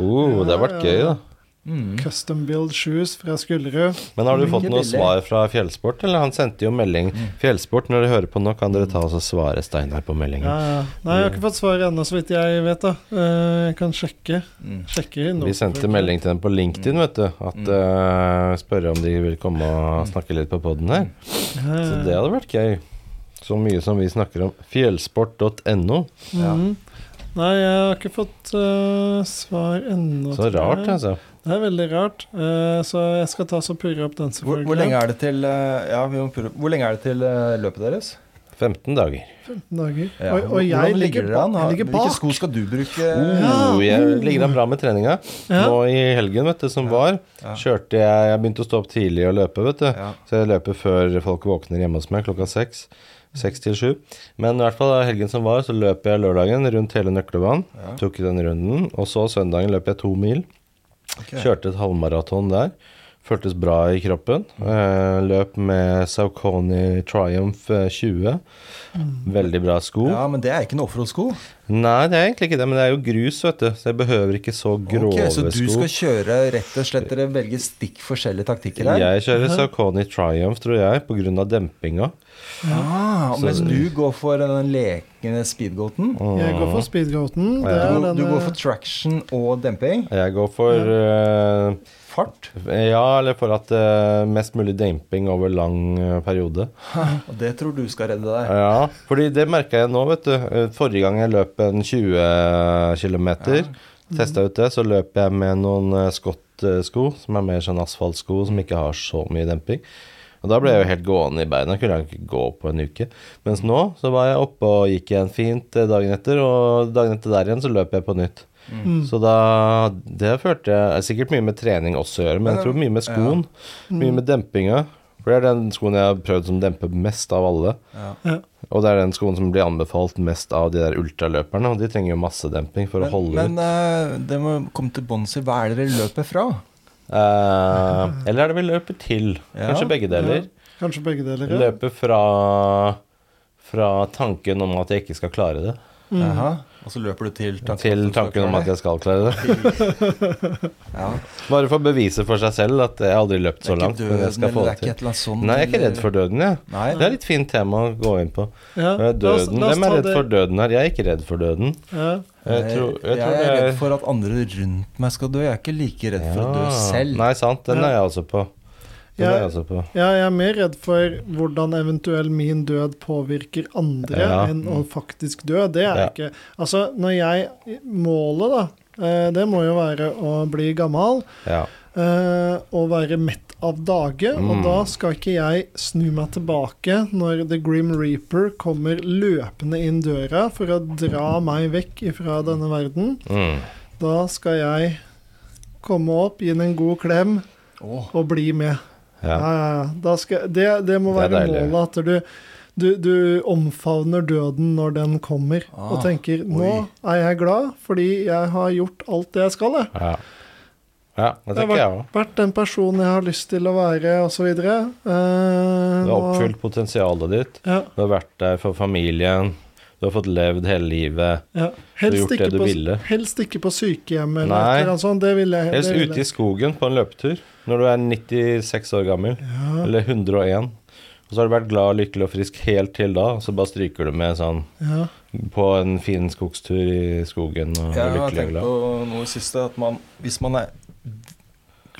Oh, det har vært gøy, da. Mm. Custom build shoes fra Skullerud. Men har du fått noe svar fra Fjellsport? Eller han sendte jo melding. Mm. Fjellsport, når dere hører på nå, kan dere ta oss og svare Steinar på meldingen. Ja, ja. Nei, jeg har ikke fått svar ennå, så vidt jeg vet. da Eh, Jeg kan sjekke. Mm. Sjekke. Vi sendte melding til dem på LinkedIn, vet du. At Mm. eh, Spørre om de vil komme og snakke litt på poden her. Så det hadde vært gøy. Så mye som vi snakker om. Fjellsport.no. Ja. Nei, jeg har ikke fått uh, svar ennå. Så rart, altså. Det er veldig rart. Uh, så jeg skal ta så purre opp den, Hvor, selvfølgelig. hvor lenge er det til uh, Ja, vi må prøve. Hvor lenge er det til løpet deres? 15 dager. 15 dager. Ja. Og, og jeg ligger, bak. Jeg ligger Hvilke sko skal du bruke? Oh, jeg ligger an bra med treninga. Ja. Nå i helgen, vet du, som var, kjørte jeg Jeg begynte å stå opp tidlig og løpe, vet du. Ja. Så jeg løper før folk våkner hjemme hos meg klokka seks. Seks til sju. Men i hvert fall helgen som var, så løp jeg lørdagen rundt hele Nøklebanen. Ja. Tok den runden. Og så søndagen løp jeg to mil. Okay. Kjørte et halvmaraton der. Føltes bra i kroppen. Eh, løp med Saucony Triumph eh, 20. Veldig bra sko. Ja, men det er ikke noe offroad-sko. Nei, det er egentlig ikke det, men det er jo grus, vet du. Så jeg behøver ikke så grove Ok, så du sko. skal kjøre rett og slett Dere velger stikk forskjellige taktikker her? Jeg kjører Saucony Triumph, tror jeg, pga. dempinga. Ja, mens du går for den lekende speedgoaten. Jeg går for speedgoaten. Ja. Du, du går eh, for traction og demping. Jeg går for eh, Fart. Ja, eller for at uh, mest mulig demping over lang eh, periode. <laughs> Og det tror du skal redde deg. Ja, fordi det merka jeg nå, vet du. Eh, Forrige gang jeg løp en 20 km, testa ut det, så løp jeg med noen eh, Scott-sko, som er mer sånn asfaltsko, som ikke har så mye demping. Og da ble jeg jo helt gående i beina, kunne jeg ikke gå på en uke. Mens nå så var jeg oppe og gikk igjen fint dagen etter, og dagen etter der igjen så løp jeg på nytt. Mm. Så da Det førte jeg Sikkert mye med trening også å gjøre, men jeg tror mye med skoen. Mye med dempinga. For det er den skoen jeg har prøvd som demper mest av alle. Ja. ja. Og det er den skoen som blir anbefalt mest av de der ultraløperne. Og de trenger jo masse demping for å holde men ut. eh, det må komme til bunns i hva er det dere løper fra? Uh, eller er det vi løper til? Ja, Kanskje begge deler. Kanskje begge deler. ja. Løper fra fra tanken om at jeg ikke skal klare det, Mm. Og så løper du til tanken, til tanken om at jeg skal klare det. <laughs> ja. Bare for å bevise for seg selv at jeg aldri løpt så langt. Men jeg skal få det det er til. sånt Nei, jeg er ikke redd for døden, jeg. Nei. Det er et litt fint tema å gå inn på. Ja, Eh, Døden. Hvem er redd for døden her? Jeg er ikke redd for døden. Ja. Jeg tror, jeg tror er redd for at andre rundt meg skal dø. Jeg er ikke like redd for å dø selv. Nei, sant. Den er jeg også på. Er jeg også på. ja, jeg er mer redd for hvordan eventuell min død påvirker andre, Ja. enn å faktisk dø. Det er Ja. ikke Altså, når jeg Målet, da, eh, det må jo være å bli gammel. Ja. eh, og være mett av dage. Og Mm. da skal ikke jeg snu meg tilbake når The Grim Reaper kommer løpende inn døra for å dra meg vekk fra denne verden. Mm. Da skal jeg komme opp, gi den en god klem Oh. og bli med. Ja, Ja. ja, skal, det, det må være det målet, at du, du, du omfavner døden når den kommer, Ah, og tenker 'nå er jeg glad fordi jeg har gjort alt det jeg skal'. Jeg. Ja. ja, det Jeg har tenker jeg òg. vært den personen jeg har lyst til å være, osv. Eh, Du har oppfylt potensialet ditt. Ja, Du har vært der for familien. Du har fått levd hele livet. ja. har Helst, gjort ikke det du på, ville. helst ikke på sykehjem eller Nei. eller sånt. Det ville jeg. Helst det vil ute i skogen på en løpetur når du er 96 år gammel. Ja, Eller 101. Og så har du vært glad, lykkelig og frisk helt til da, og så bare stryker du med sånn ja. på en fin skogstur i skogen og Jeg er lykkelig og tenkt på noe siste, at man, hvis man er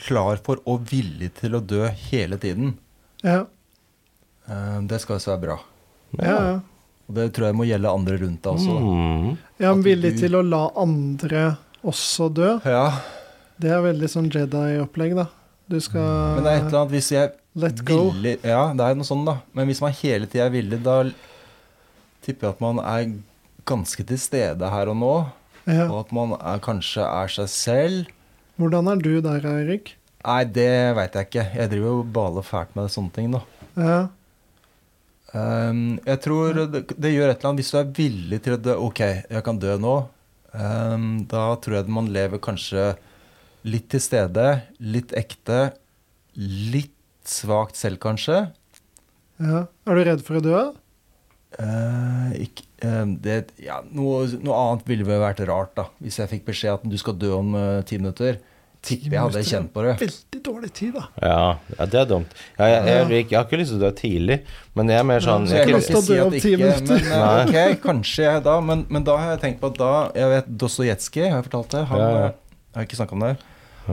klar for og villig til å dø hele tiden, ja. eh, det skal også være bra. ja, ja. Og det tror jeg må gjelde andre rundt deg også. Mm. Ja, men villig du- til å la andre også dø. Ja, Det er veldig sånn Jedi-opplegg, da. Du skal men det er et eller annet hvis jeg Let go. villig Ja, det er noe sånn, da. Men hvis man hele tida villig, da tipper jeg at man er ganske til stede her og nå. Ja. Og at man er, kanskje er seg selv. Hvordan er du der, Eirik? Nei, det veit jeg ikke. Jeg driver jo baler fælt med sånne ting, da. Ja. Um, jeg tror det, det gjør et eller annet Hvis du er villig til å dø Ok, jeg kan dø nå. Um, da tror jeg man lever kanskje litt til stede, litt ekte, litt svakt selv, kanskje. ja. Er du redd for å dø? Eh, ikke, eh, det, ja, noe, noe annet ville vel vært rart, da. Hvis jeg fikk beskjed at du skal dø om eh, ti minutter. Tipper jeg hadde kjent på det. Veldig dårlig tid, da. Ja, ja, det er dumt. Ja, jeg, jeg, jeg, jeg har ikke lyst til å dø tidlig, men jeg er mer sånn jeg, jeg kan ikke, si at ikke, men ok, kanskje jeg da. Men, men da har jeg tenkt på at da Jeg vet Dostojevskij, har jeg fortalt det? Han, Ja, ja. Jeg har ikke snakka om det.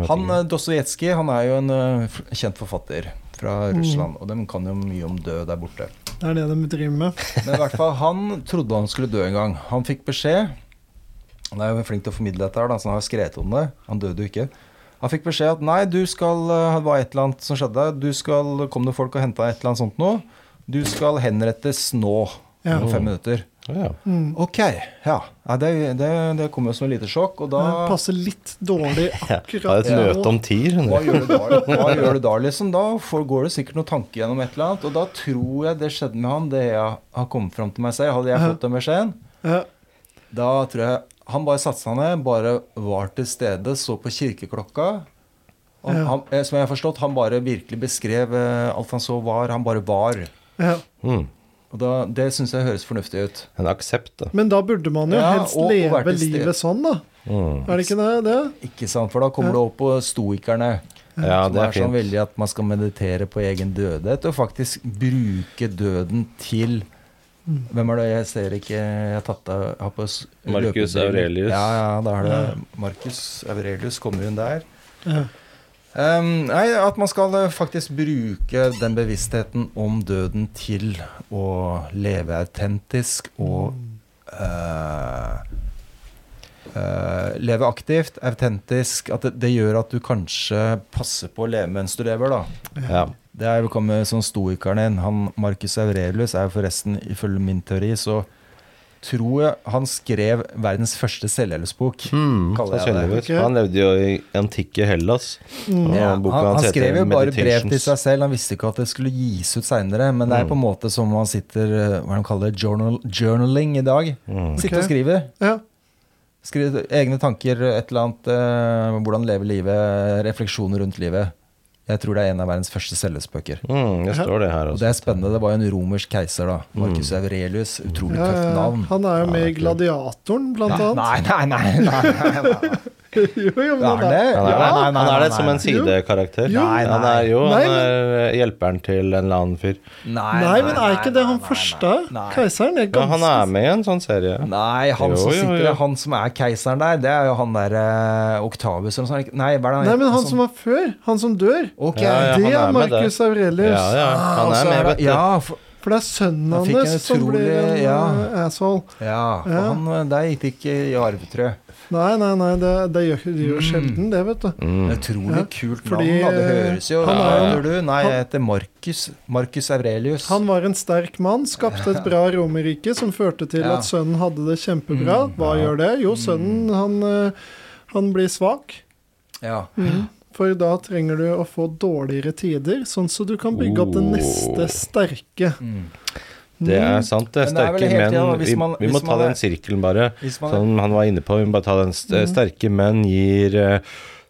Han eh, Dostojevskij han er jo en eh, kjent forfatter fra Mm. Russland, og de kan jo mye om død der borte. Det er det de driver med. Men i hvert fall, han trodde han skulle dø en gang. Han fikk beskjed Han er jo flink til å formidle dette, her da, så han har skrevet om det. Han døde jo ikke. Han fikk beskjed at nei, du skal eh, Det var et eller annet som skjedde. Du skal Kom det folk og henta et eller annet sånt noe? Du skal henrettes nå. Ja. Om fem minutter. Ja. Mm. Ok, ja. ja det, det, det kom jo som et lite sjokk, og da Det passer litt dårlig Hadde <laughs> ja, et møte om ti. hva gjør, du da, hva gjør du da, liksom? Da For går det sikkert noen tanker gjennom et eller annet. Og da tror jeg det skjedde med han, det jeg har kommet fram til meg selv. Hadde jeg fått den beskjeden, Ja. da tror jeg han bare satte seg ned, bare var til stede, så på kirkeklokka. Og Ja. han, eh, som jeg har forstått, han bare virkelig beskrev eh, alt han så var. Han bare var. Ja. Mm. Og da, Det syns jeg høres fornuftig ut. En aksept, da. Men da burde man jo Ja, helst og- og leve livet sånn, da. Mm. Er det ikke det? det? Ikke sant? For da kommer Ja. du opp på stoikerne. Ja, det er, er sånn veldig at man skal meditere på egen dødhet, og faktisk bruke døden til Mm. Hvem er det jeg ser ikke Jeg har tatt av har på Marcus. Aurelius. Ja, ja, da er det Ja. Marcus Aurelius kommer hun der. Ja. Um, nei, at man skal eh, faktisk bruke den bevisstheten om døden til å leve autentisk og uh, uh, leve aktivt, autentisk. At det, det gjør at du kanskje passer på å leve mens du lever, da. Ja. Det er jo kommet sånn stoikeren din. Han Marcus Aurelius er jo forresten, ifølge min teori, så tror jeg han skrev verdens første selvhjelpsbok. Mm. Han levde jo i antikke Hellas. Mm. Ja, han, han skrev jo bare brev til seg selv. Han visste ikke at det skulle gis ut seinere. Men det er på en måte som om han sitter eh, hva de kaller det, journal, journaling i dag. Mm. Sitter okay. og skriver. Ja. Skriver egne tanker, et eller annet. eh, hvordan leve livet, refleksjoner rundt livet. Jeg tror det er en av verdens første selvhjelpsbøker. Mm, det står det her Og det er spennende. Det var jo en romersk keiser, da. Marcus Aurelius. Utrolig tøft ja. navn. Han er jo med i. Gladiatoren, blant annet. Nei, nei, nei. nei, nei, nei. Jo, jo, men han er- det? Han er, Ja, det. nei, nei, han er det som en sidekarakter. Jo. Nei, Han er jo han er hjelperen til en eller annen fyr. Nei, men er ikke det han nei, første nei. keiseren? er er Ja, han er med i en sånn serie. Nei, han Jo, som jo, sitter jo. han som er keiseren der, det er jo han der uh, Octavius eller noe sånt. Nei, hva er det han Nei, men han som var før. Han som dør. Ok. Ja, ja, det er er Marcus Aurelius. Ja, ja, Ah, han er med, vet du. Ja, for, For det er sønnen hans som blir en ja. eh, asshole. ja, for Ja. han eh, der gikk det ikke i arv, tror jeg. Nei, nei, nei, det, det gjør de gjør Mm. sjelden det, vet du. Mm. Utrolig Ja, kult fordi, navn, da. Det høres jo han er- du? Nei, jeg heter Markus. Markus Aurelius. Han var en sterk mann, skapte et bra romerrike som førte til Ja. at sønnen hadde det kjempebra. Mm, Hva ja. gjør det? Jo, sønnen han, eh, han blir svak. Ja. For da trenger du å få dårligere tider, sånn så du kan bygge opp det Oh. neste sterke. Mm. Det er sant, det. Det er Sterke helt, menn. Vi, man- vi må ta den sirkelen, bare. Man Som han var inne på. Vi må bare ta den st sterke menn gir eh,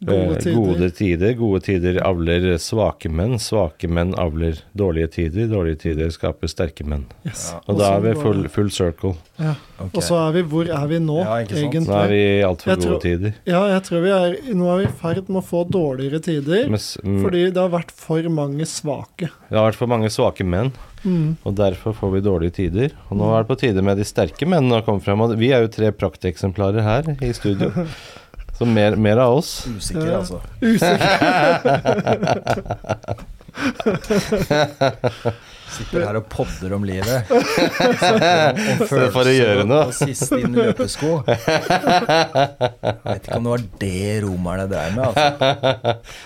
Gode eh, tider. gode tider. Gode tider avler svake menn. Svake menn avler dårlige tider. Dårlige tider skaper sterke menn. Yes. Ja. Og da sånn er vi full, full circle. Ja. Okay. Og så er vi Hvor er vi nå, Ja, egentlig? Nå er vi i altfor gode tror- tider. Ja, jeg tror vi er Nå er vi i ferd med å få dårligere tider. Men, mm, Fordi det har vært for mange svake. det har vært for mange svake menn, Mm. og derfor får vi dårlige tider. Og nå er det på tide med de sterke mennene å komme frem. Og vi er jo tre prakteksemplarer her i studio. <laughs> Så mer, mer av oss. Usikker, altså. Usikker. <laughs> <laughs> <laughs> Sitter her og podder om livet. <laughs> Om, om For å følelser gjøre og- noe. Og sist inn løpesko. <laughs> Jeg vet ikke om det var det romerne dreiv med. Altså.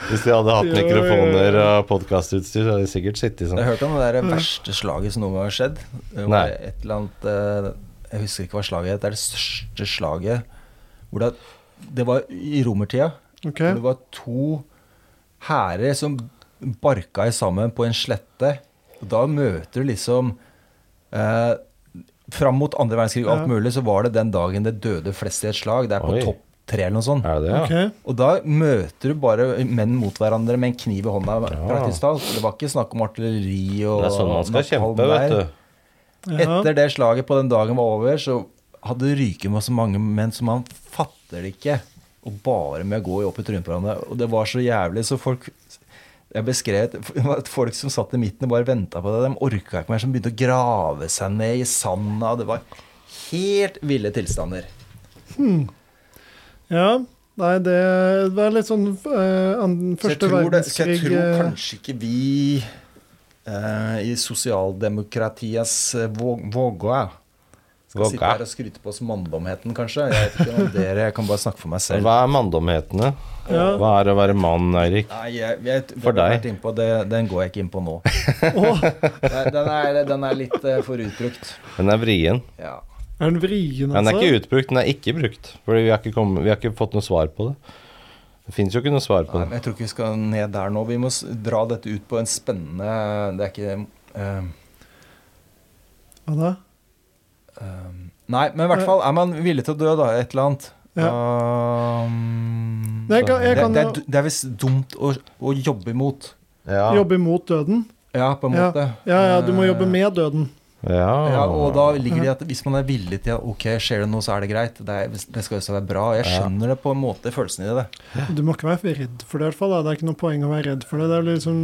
Hvis de hadde hatt mikrofoner og podkastutstyr, så hadde de sikkert sittet Jeg sånn. har hørt om det der verste slaget som noen gang har skjedd. Det var Nei. et eller annet eh, Jeg husker ikke hva slaget het. Det er det største slaget hvor det, det var i romertida. Okay. Hvor det var to hærer som barka i sammen på en slette. Og da møter du liksom eh, Fram mot andre verdenskrig og alt Ja. mulig, så var det den dagen det døde flest i et slag. Det er på Oi. topp tre eller noe sånt. Er det ja? okay. Og da møter du bare menn mot hverandre med en kniv i hånda. Ja. praktisk talt. Det var ikke snakk om artilleri og Det er sånn man skal kjempe, vet du. Ja. Etter det slaget på den dagen var over, så hadde det ryket med så mange menn som man fatter det ikke. Og bare med å gå opp i trynet på hverandre. Og det var så jævlig, så folk Jeg beskrev <laughs> at folk som satt i midten og bare venta på det. De orka ikke mer, som begynte å grave seg ned i sanda. Det var helt ville tilstander. Ja. Nei, det var litt sånn eh, jeg første det, så jeg tror eh, kanskje ikke vi uh, i sosialdemokratiets uh, vågå skal sitte her og skryte på oss manndomheten, kanskje. Jeg vet ikke om dere, jeg kan bare snakke for meg selv. Hva er manndomhetene? Ja. Hva er å være mann, Eirik? Nei, jeg, jeg, det For deg. innpå, det, den går jeg ikke inn på nå. <laughs> Den er, den er litt eh, for utbrukt. Den er vrien. Ja. er den vrien, Den er altså? ikke utbrukt, den er ikke brukt. Fordi vi har ikke, kommet, vi har ikke fått noe svar på det. Det fins jo ikke noe svar på Nei, det. men jeg tror ikke vi skal ned der nå. Vi må dra dette ut på en spennende Det er ikke uh... Hva da? Eh, Nei, men i hvert fall er man villig til å dø, da. Et eller annet. Ja. Um, kan, det, kan det, er, det er visst dumt å, å jobbe imot. Ja. jobbe imot døden. Ja, på en Ja. måte. Ja, ja, du må jobbe med døden. Ja. Ja, og da ligger det i at hvis man er villig til at ok, skjer det noe, så er det greit. Det, er, det skal jo være bra. Jeg skjønner det på en måte, følelsen i det. Du må ikke være redd for det, i hvert fall. Da. Det er ikke noe poeng å være redd for det. Det er liksom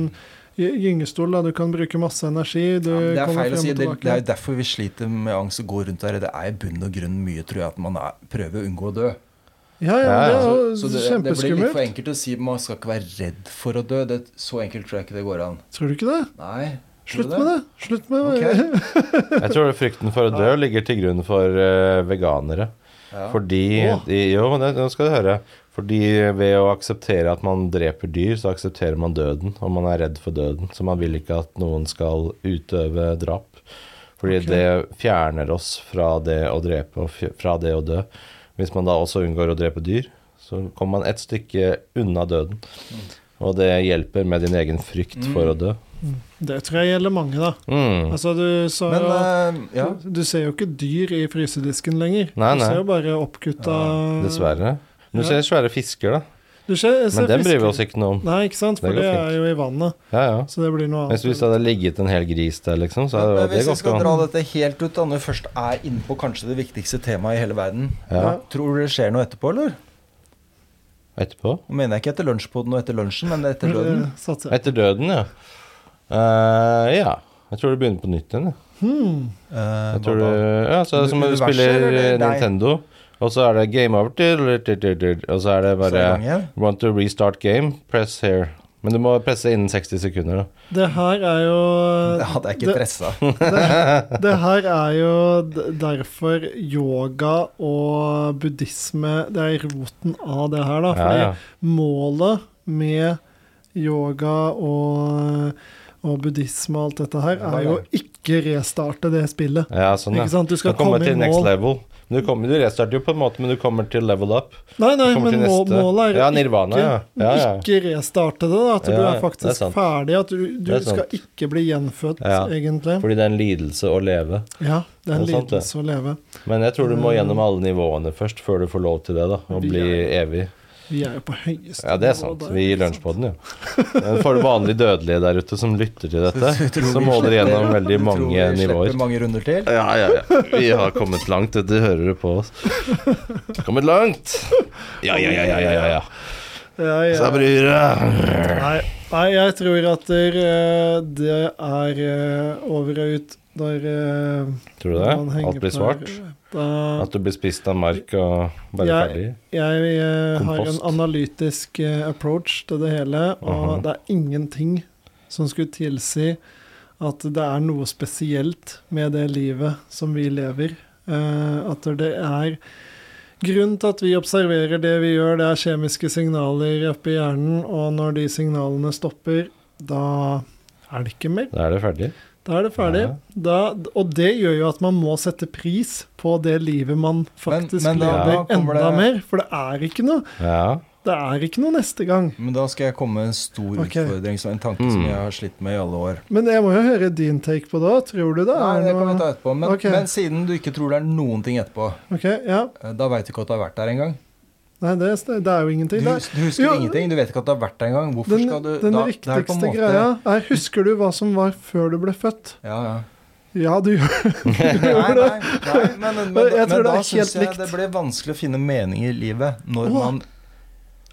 gyngestol, da. Du kan bruke masse energi. Du Ja, det er feil å si. Det, det er jo derfor vi sliter med angst og går rundt der. Det er i bunn og grunn mye, tror jeg, at man er, prøver å unngå å dø. Ja, ja, det er Så, jo så det, det blir litt for enkelt å si man skal ikke være redd for å dø. Det, så enkelt tror jeg ikke det går an. Tror du ikke det? Nei. Slutt med det. Slutt med det. Okay. <laughs> Jeg tror frykten for å dø ligger til grunn for eh, veganere. Ja. Fordi de, Jo, nå skal du høre. Fordi ved å akseptere at man dreper dyr, så aksepterer man døden. Og man er redd for døden. Så man vil ikke at noen skal utøve drap. Fordi okay. det fjerner oss fra det å drepe og fra det å dø. Hvis man da også unngår å drepe dyr, så kommer man et stykke unna døden. Og det hjelper med din egen frykt for å dø. Det tror jeg gjelder mange, da. Mm. Altså, du sa Men jo uh, ja. du, ser jo ikke dyr i frysedisken lenger. Nei, Du ser jo bare oppkutta Dessverre. Du ser svære fisker, da. Du ser, ser Men den bryr vi oss ikke noe om. Nei, ikke sant? For Det det, er jo i vannet. Ja, ja. Så det blir noe Mens hvis annet. det hadde ligget en hel gris der, liksom, så Men, hadde det hvis vi skal dra dette helt ut, da, når vi først er inne på kanskje det viktigste temaet i hele verden Ja. Tror du det skjer noe etterpå, eller? Etterpå? Mener jeg ikke etter lunsjpoden og etter lunsjen, men etter døden. Satser jeg. Etter døden, ja. Uh, ja. Jeg tror det begynner på nytt igjen. jeg. Hmm. Uh, Jeg tror hva ja, da? det er som om du spiller Nintendo. deg? Og så er det game over, til- og så er det bare? Want to restart game? Press here. Men du må presse innen 60 sekunder, da. Det her er jo <laughs> Det hadde jeg ikke pressa. <laughs> det, det her er jo derfor yoga og buddhisme Det er roten av det her, da. Fordi ja. målet med yoga og, og buddhisme og alt dette her, er jo ja. ikke restarte det spillet. ja, sånn, ja. Ikke sant? Du skal komme i til next level. Du, kommer, du restarter jo på en måte, men du kommer til level up. Nei, nei, men målet er Ja, nirvana, ja. Ja, ja. ikke restarte det. Da, at du er faktisk er ferdig. At du, du sant. skal ikke bli gjenfødt, egentlig. Fordi det er en lidelse å leve. Ja, det er en Det er sant, lidelse å leve. Men jeg tror du må Mm. gjennom alle nivåene først, før du får lov til det, da. Å bli evig. Vi er jo på høyeste Ja, det er sant. Vi gir lunsj på den, ja. Men For vanlige dødelige der ute som lytter til dette, <laughs> Så må dere gjennom veldig mange nivåer. mange runder til? Ja, ja, ja. Vi har kommet langt, dette. Hører du på oss? Kommet langt! Ja, ja, ja, ja, ja, ja. ja. Ja, ja. Sa bryret. Nei, nei, jeg tror at der, eh, det er eh, over og ut der eh, Tror du det? Alt blir svart? Da, At du blir spist av mark og bare Jeg- ferdig? jeg jeg har en analytisk eh, approach til det hele, og Mhm. det er ingenting som skulle tilsi at det er noe spesielt med det livet som vi lever. Uh, at det er Grunnen til at vi observerer det vi gjør, det er kjemiske signaler oppe i hjernen, og når de signalene stopper, da er det ikke mer. Da er det ferdig. Da er det ferdig. Ja. Da, og det gjør jo at man må sette pris på det livet man faktisk men da lever ja, enda det- mer, for det er ikke noe. Ja. Det er ikke noe neste gang. Men da skal jeg komme med en stor okay. utfordring, som en tanke som Mm. jeg har slitt med i alle år. Men jeg må jo høre din take på det. Tror du det Nei, er det kan vi ta etterpå. Men, okay. men siden du ikke tror det er noen ting etterpå, okay, ja. eh, da veit du ikke at du har vært der engang. Nei, det, det er jo ingenting. du Det er- husker Jo. ingenting. Du vet ikke at du har vært der engang. Hvorfor Den, skal du den da, det viktigste måte- greia er Husker du hva som var før du ble født? Ja, ja. Ja, du gjør <laughs> Nei, nei, nei men, men, men, men da syns jeg likt. det ble vanskelig å finne mening i livet når Åh. man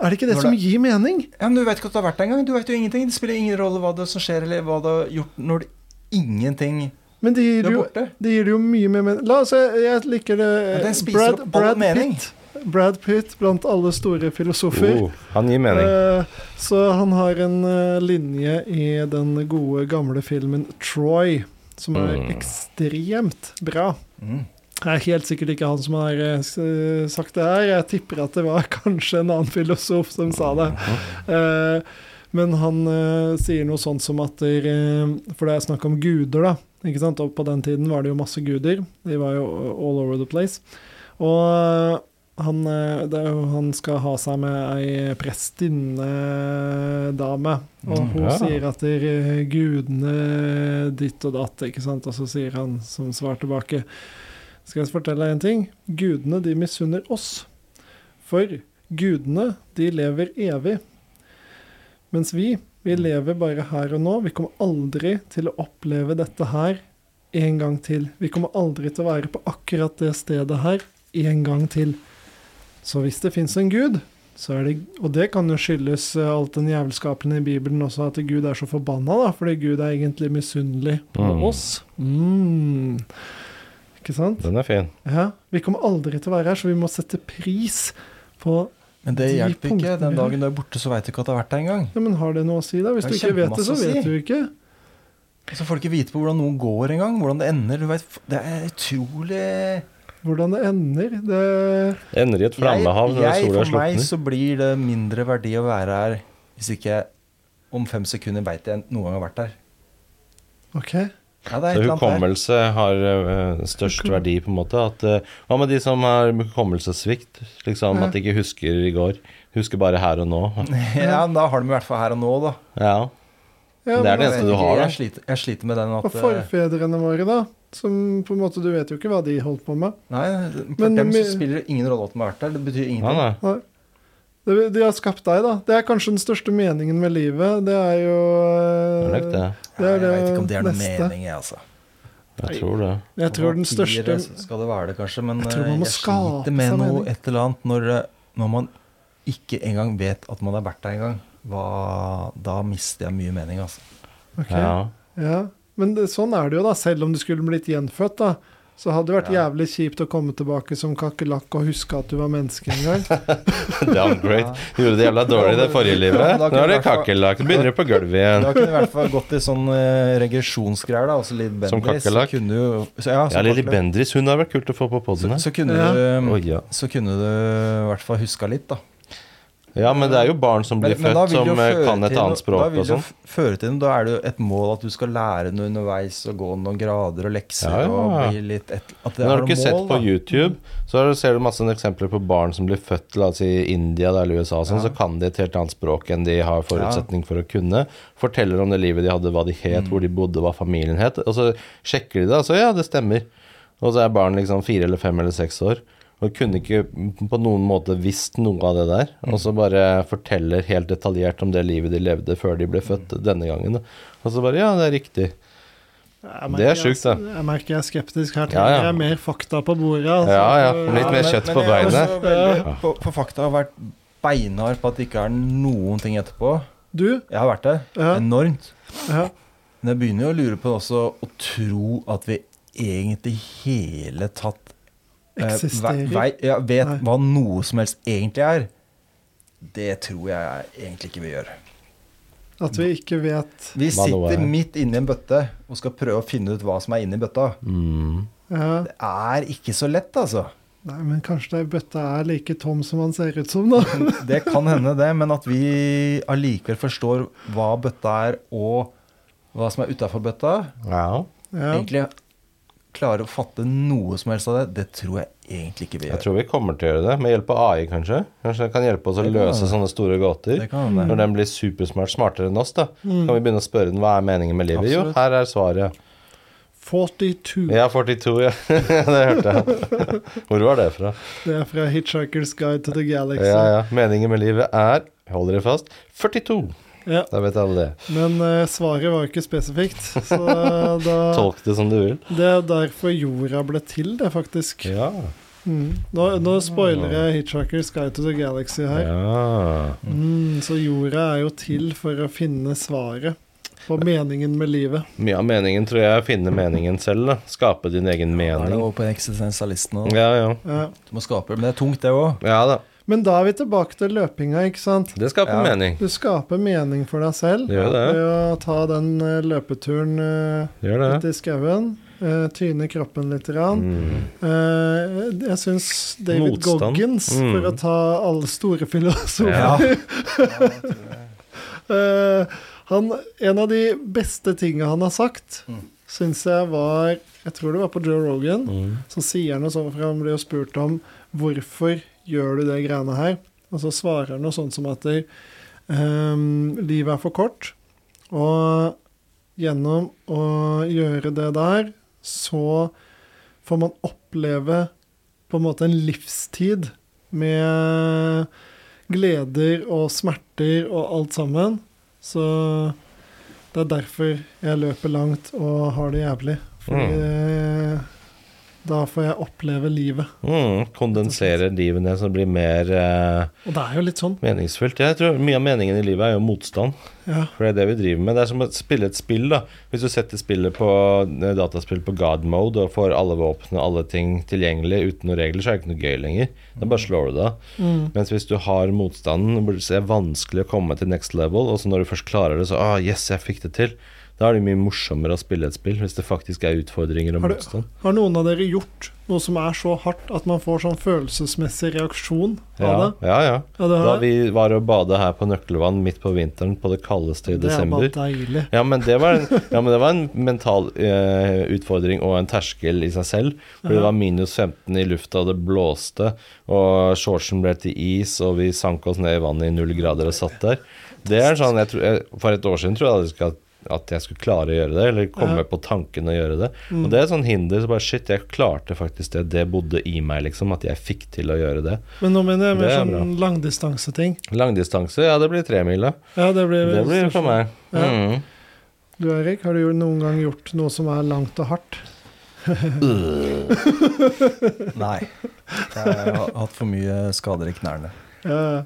Er det ikke det som det- gir mening? Ja, men Du vet ikke at du har vært der engang. Du vet jo ingenting. Det spiller ingen rolle hva det som skjer, eller hva du har gjort når det ingenting Men det gir Du er jo, Men det gir jo mye mer mening. La oss se, jeg liker det Brad, spiser opp all mening. Pitt. Brad Pitt blant alle store filosofer. Oh, han gir mening. Eh, så han har en eh, linje i den gode, gamle filmen Troy, som er Mm. ekstremt bra. mm. Det er helt sikkert ikke han som har eh, sagt det her. Jeg tipper at det var <laughs> kanskje en annen filosof som sa det. Eh, men han eh, sier noe sånt som at der, eh, For det er snakk om guder, da. Ikke sant? Og på den tiden var det jo masse guder. De var jo all over the place. Og han, eh, jo, han skal ha seg med ei prestinnedame, og Mm, hun ja. sier at det er gudene ditt og datt, ikke sant? Og så sier han som svar tilbake Skal jeg fortelle deg en ting? Gudene, de misunner oss. For gudene, de lever evig. Mens vi, vi lever bare her og nå. Vi kommer aldri til å oppleve dette her en gang til. Vi kommer aldri til å være på akkurat det stedet her en gang til. Så hvis det fins en gud, så er det Og det kan jo skyldes eh, alt den jævelskapen i Bibelen også, at Gud er så forbanna, da, fordi Gud er egentlig misunnelig på Mm. oss. Mm. Ikke sant? Den er fin. Ja. Vi kommer aldri til å være her, så vi må sette pris på Men det De hjelper ikke. Den dagen du er borte, så veit du ikke at du har vært der engang. Ja, men har det noe å si, da? Hvis du ikke vet det, så vet si. du ikke. Så får du ikke vite på hvordan noen går engang. Hvordan det ender. Du vet, det er utrolig Hvordan det ender. Det Ender i et flammehav når jeg, sola For meg så blir det mindre verdi å være her hvis ikke jeg om fem sekunder veit jeg noen gang har vært der. OK. Ja, det er Så hukommelse har eh, størst verdi, på en måte. At, eh, hva med de som har hukommelsessvikt? Liksom Ja. At de ikke husker i går. Husker bare her og nå. <laughs> Ja, men da har de i hvert fall her og nå, da. Ja. Ja, Det er det Jeg eneste du har, da. Jeg sliter, jeg sliter med den at Og forfedrene våre, da? Som på en måte Du vet jo ikke hva de holdt på med. Nei, for Men- dem så spiller det ingen rolle at de har vært der. Det betyr ingenting. nei. Nei. Det- De har skapt deg, da. Det er kanskje den største meningen med livet. Det er jo Det er det. Det er jeg det vet ikke om det er noe neste. mening, jeg, altså. Jeg tror det. Jeg tror den største Skal det være det, kanskje, men Jeg tror man eh, må jeg sliter med noe mening. et eller annet når, eh, når man ikke engang vet at man har vært der engang. Hva- Da mister jeg mye mening, altså. Okay. Ja. Ja, men det, sånn er det jo, da. Selv om du skulle blitt gjenfødt, da. Så hadde det vært Ja. jævlig kjipt å komme tilbake som kakerlakk og huske at du var menneske en gang. <laughs> Downgrade. Gjorde det jævla dårlig det forrige livet. Nå er det kunne Du kakerlakk. Begynner på gulvet igjen. Da kunne du i hvert fall gått i sånn eh, regresjonsgreier, da. Altså Lill Som Bendriss. kakerlakk? så du- så- Ja, Ja, som Lilly. Bendriss, hun har vært kult å få på Så, poden her. så kunne Ja. du Så kunne du i hvert fall huska litt, da. Ja, men det er jo barn som blir Men- født men som eh, kan et annet språk da vil det sånn. føre til Da er det jo et mål at du skal lære noe underveis og gå noen grader og lekser Ja, ja. og bli litt et, At det Men har du ikke ikke sett på da. YouTube, så ser du masse eksempler på barn som blir født la oss si, i India eller USA, sånn, Ja. så kan de et helt annet språk enn de har forutsetning for å kunne. Forteller om det livet de hadde, hva de het, Mm. hvor de bodde, hva familien het. Og så sjekker de det, og så ja, det stemmer. Og så er barn liksom fire eller fem eller seks år. Og kunne ikke på noen måte visst noe av det der. Mm. Og så bare forteller helt detaljert om det livet de levde før de ble født denne gangen. Og så bare ja, det er riktig. Merker, Det er sjukt, da. Jeg, jeg merker jeg er skeptisk. Her Ja, trenger ja. jeg mer fakta på bordet. Altså. Ja, ja. Litt mer kjøtt på er beinet. for På, på fakta har vært beinhard på at det ikke er noen ting etterpå. Du? Jeg har vært det. Ja. Enormt. Ja. Men jeg begynner jo å lure på det også å tro at vi egentlig hele tatt eh, Eksisterer. vei, ja, vet Nei. hva noe som helst egentlig er. Det tror jeg egentlig ikke vi gjør. At vi ikke vet Vi sitter er. midt inni en bøtte og skal prøve å finne ut hva som er inni bøtta. Mm. ja. Det er ikke så lett, altså. Nei, men kanskje den bøtta er like tom som han ser ut som, da. <laughs> Det kan hende, det, men at vi allikevel forstår hva bøtta er, og hva som er utafor bøtta, Ja. Ja. egentlig klarer å fatte noe som helst av det, det tror jeg egentlig ikke vi gjør. Jeg tror vi kommer til å gjøre det, med hjelp av AI, kanskje. Kanskje det kan hjelpe oss å løse det. sånne store gåter. Når den blir supersmart, smartere enn oss, da, kan vi begynne å spørre den hva er meningen med livet. Jo, her er svaret. 42. Ja, 42, ja. <laughs> det hørte jeg. Hvor var det fra? Det er fra Hitchhiker's Guide to the Galaxy. Ja, ja. Meningen med livet er, hold dere fast, 42. Ja, Da vet alle det. Men uh, svaret var jo ikke spesifikt, så <laughs> da Tolk det som du vil. Det er derfor jorda ble til, det, faktisk. Ja. Mm. Nå, nå spoiler jeg Hitchhiker's Guide to the Galaxy her. ja. Mm, så jorda er jo til for å finne svaret på meningen med livet. Mye av meningen tror jeg er å finne meningen selv, da. Skape din egen Ja, det mening. over på eksistensialisten nå. Ja, ja. Ja. Du må skape det, men det er tungt, det òg. Ja da. Men da er vi tilbake til løpinga, ikke sant? Det skaper Ja. mening. Du skaper mening for deg selv Det gjør det. ved å ta den eh, løpeturen eh, Det ut i skauen. Uh, tyne kroppen litt. Rann. Mm. Uh, jeg syns David Motstand. Goggins, Mm. for å ta alle store <laughs> filosofer Ja. uh, <laughs> han, En av de beste tinga han har sagt, Mm. syns jeg var Jeg tror det var på Joe Rogan. Mm. Så sier han noe sånn, for han blir jo spurt om hvorfor gjør du det greiene her. Og så svarer han noe sånt som at ehm, livet er for kort. Og gjennom å gjøre det der, så får man oppleve på en måte en livstid med gleder og smerter og alt sammen. Så det er derfor jeg løper langt og har det jævlig. Fordi eh, da får jeg oppleve livet. Mm. kondensere livet ned så det blir mer eh, Og det er jo litt sånn. meningsfullt. Jeg tror mye av meningen i livet er jo motstand. Ja. For det er det vi driver med. Det er som å spille et spill, da. Hvis du setter spillet på eh, dataspill på god mode og får alle våpen og alle ting tilgjengelig uten noen regler, så er det ikke noe gøy lenger. Da bare slår du det av. Mm. Mens hvis du har motstanden, er det vanskelig å komme til next level, og så når du først klarer det, så ah, yes, jeg fikk det til. Da er det mye morsommere å spille et spill, hvis det faktisk er utfordringer og Har du- motstand. Har noen av dere gjort noe som er så hardt at man får sånn følelsesmessig reaksjon av Ja, det? ja, ja. Ja, det Da vi var og bade her på Nøkkelvann midt på vinteren på det kaldeste i Det er bare desember. deilig. Ja men, det var en, ja, det var en mental eh, utfordring og en terskel i seg selv. For det var minus 15 i lufta, det blåste, og shortsen ble til is, og vi sank oss ned i vannet i null grader og satt der. Det er sånn, jeg tror, jeg, For et år siden tror jeg skulle, at jeg skulle klare å gjøre det, eller komme Ja. på tanken å gjøre det. Mm. Og det er et sånn hinder. Så bare shit, jeg klarte faktisk det. Det bodde i meg, liksom. At jeg fikk til å gjøre det. Men nå mener jeg mer sånn langdistanseting. Langdistanse, ja, det blir tremila. Ja, det blir Det blir for meg. Ja. Mm. Du Erik, har du noen gang gjort noe som er langt og hardt? <laughs> Nei. Jeg har hatt for mye skader i knærne. Ja.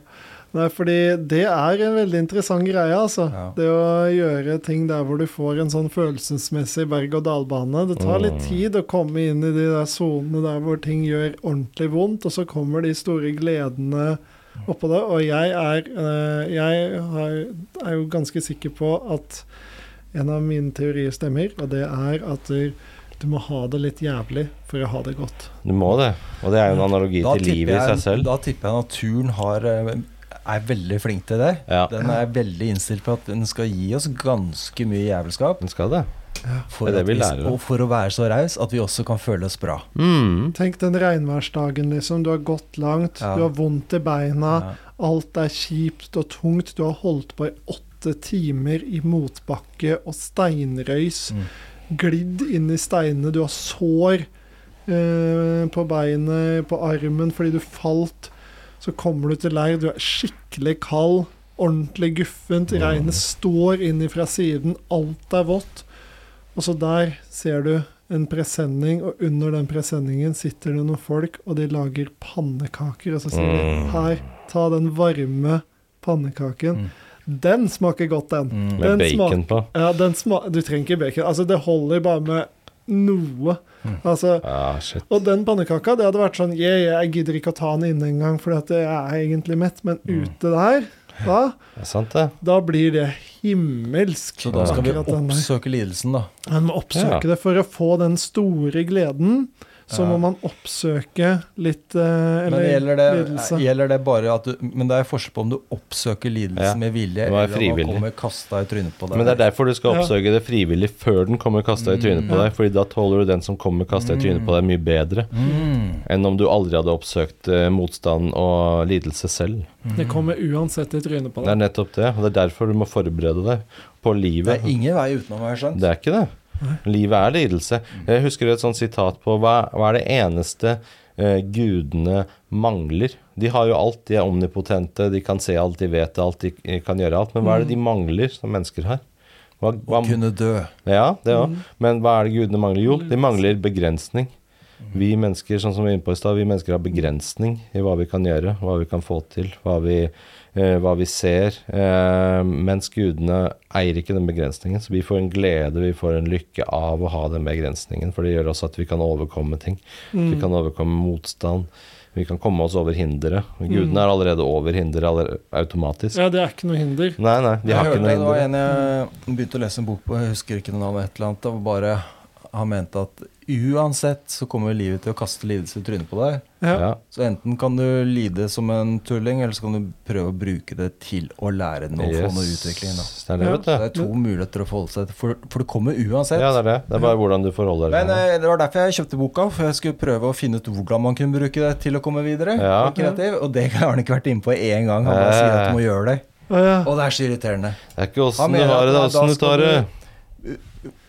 Nei, fordi det er en veldig interessant greie, altså. Ja. Det å gjøre ting der hvor du får en sånn følelsesmessig berg-og-dal-bane. Det tar litt Mm. tid å komme inn i de der sonene der hvor ting gjør ordentlig vondt, og så kommer de store gledene oppå det. Og jeg er, eh, jeg er jo ganske sikker på at en av mine teorier stemmer, og det er at du, du må ha det litt jævlig for å ha det godt. Du må det. Og det er jo en analogi Da til livet jeg, i seg selv. da tipper jeg naturen har, eh, er veldig flink til det. Ja, Den er veldig innstilt på at den skal gi oss ganske mye jævelskap. den skal det. For Det det vi. Og for å være så raus at vi også kan føle oss bra. Mm. Tenk den regnværsdagen, liksom. Du har gått langt, Ja. du har vondt i beina. Ja. Alt er kjipt og tungt. Du har holdt på i åtte timer i motbakke og steinrøys. Mm. Glidd inn i steinene. Du har sår eh, på beinet, på armen, fordi du falt. Så kommer du til leir, du er skikkelig kald, ordentlig guffent. Regnet står inn fra siden, alt er vått. Og så der ser du en presenning, og under den presenningen sitter det noen folk, og de lager pannekaker. Og så sier de Mm. 'her, ta den varme pannekaken'. Mm. Den smaker godt, den. Mm. Med Den bacon på. Ja, den sma Du trenger ikke bacon. Altså, det holder bare med noe. Mm. Altså, Ah, og den pannekaka, det hadde vært sånn yeah, Jeg gidder ikke å ta den inne engang, for jeg er egentlig mett. Men Mm. ute der, da, Det er sant, det. da blir det himmelsk. Så da skal vi oppsøke lidelsen, da. Man må oppsøke Ja. det for å få den store gleden. Så Ja. må man oppsøke litt eh, Eller gjelder det, lidelse. gjelder det bare at du Men det er forskjell på om du oppsøker lidelse Ja, med vilje, eller om man kommer kasta i trynet på deg. Men det er derfor du skal Ja. oppsøke det frivillig før den kommer kasta i trynet på Mm. deg. Fordi da tåler du den som kommer kasta i trynet på deg, mye bedre mm. enn om du aldri hadde oppsøkt eh, motstand og lidelse selv. Det kommer uansett i trynet på deg. Det er nettopp det. Og det er derfor du må forberede deg på livet. Det er ingen vei utenom, har jeg skjønt. Det er ikke det. Livet er lidelse. Jeg husker et sånt sitat på hva, hva er det eneste eh, gudene mangler? De har jo alt, de er omnipotente, de kan se alt, de vet alt, de eh, kan gjøre alt. Men hva er det de mangler som mennesker har? Hva, hva, Å kunne dø. ja, det òg. Men hva er det gudene mangler? Jo, de mangler begrensning. Vi mennesker, sånn som vi er inne på i sted, vi mennesker har begrensning i hva vi kan gjøre, hva vi kan få til, hva vi, eh, hva vi ser. Eh, mens gudene eier ikke den begrensningen. Så vi får en glede, vi får en lykke av å ha den begrensningen. For det gjør også at vi kan overkomme ting. Vi kan overkomme motstand. Vi kan komme oss over hinderet. Gudene er allerede over hinderet automatisk. Ja, det er ikke noe hinder. Nei, nei, de Jeg har hørte ikke noe det var en jeg begynte å lese en bok på, jeg husker ikke noe navn, et eller annet. Det var bare Han mente at uansett så kommer livet til å kaste lidelse i trynet på deg. Ja. Så enten kan du lide som en tulling, eller så kan du prøve å bruke det til å lære noe og få noe utvikling. Da. Det er det, Ja. vet du. det er to muligheter å forholde seg til, for, for det kommer uansett. Ja, det er det. Det er bare hvordan du forholder deg. Men eh, det var derfor jeg kjøpte boka, for jeg skulle prøve å finne ut hvordan man kunne bruke det til å komme videre. Ja. Og kreativ, og det har han ikke vært inne på én gang. Han bare sier at du må gjøre det. Ja. Og det er så irriterende. Det er ikke åssen du har det, det er åssen du tar det.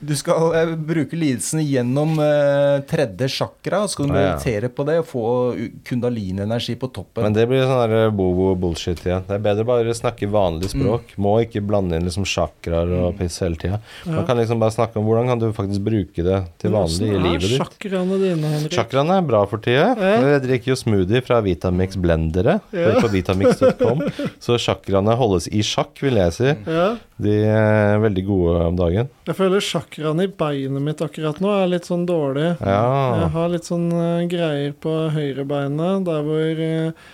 Du skal eh, bruke lidelsen gjennom eh, tredje chakra, skal du Ja, ja. meditere på det og få kundalinenergi kundalini-energi på toppen. Men det blir sånn der bobo bullshit igjen. Det er bedre bare å snakke vanlig Mm. språk. Må ikke blande inn liksom chakraer og piss hele tida. Man kan liksom bare snakke om hvordan kan du faktisk bruke det til vanlig i livet ditt. Chakraene dine, Henrik? Chakraene er bra for tida. Ja. Jeg drikker jo smoothie fra Vitamix blendere. Ja. På vitamix.com. <laughs> Så chakraene holdes i sjakk, vil jeg si. Ja. De er veldig gode om dagen. Jeg føler chakraene i beinet mitt akkurat nå er litt sånn dårlig. Jeg har litt sånn uh, greier på høyrebeinet, der hvor uh,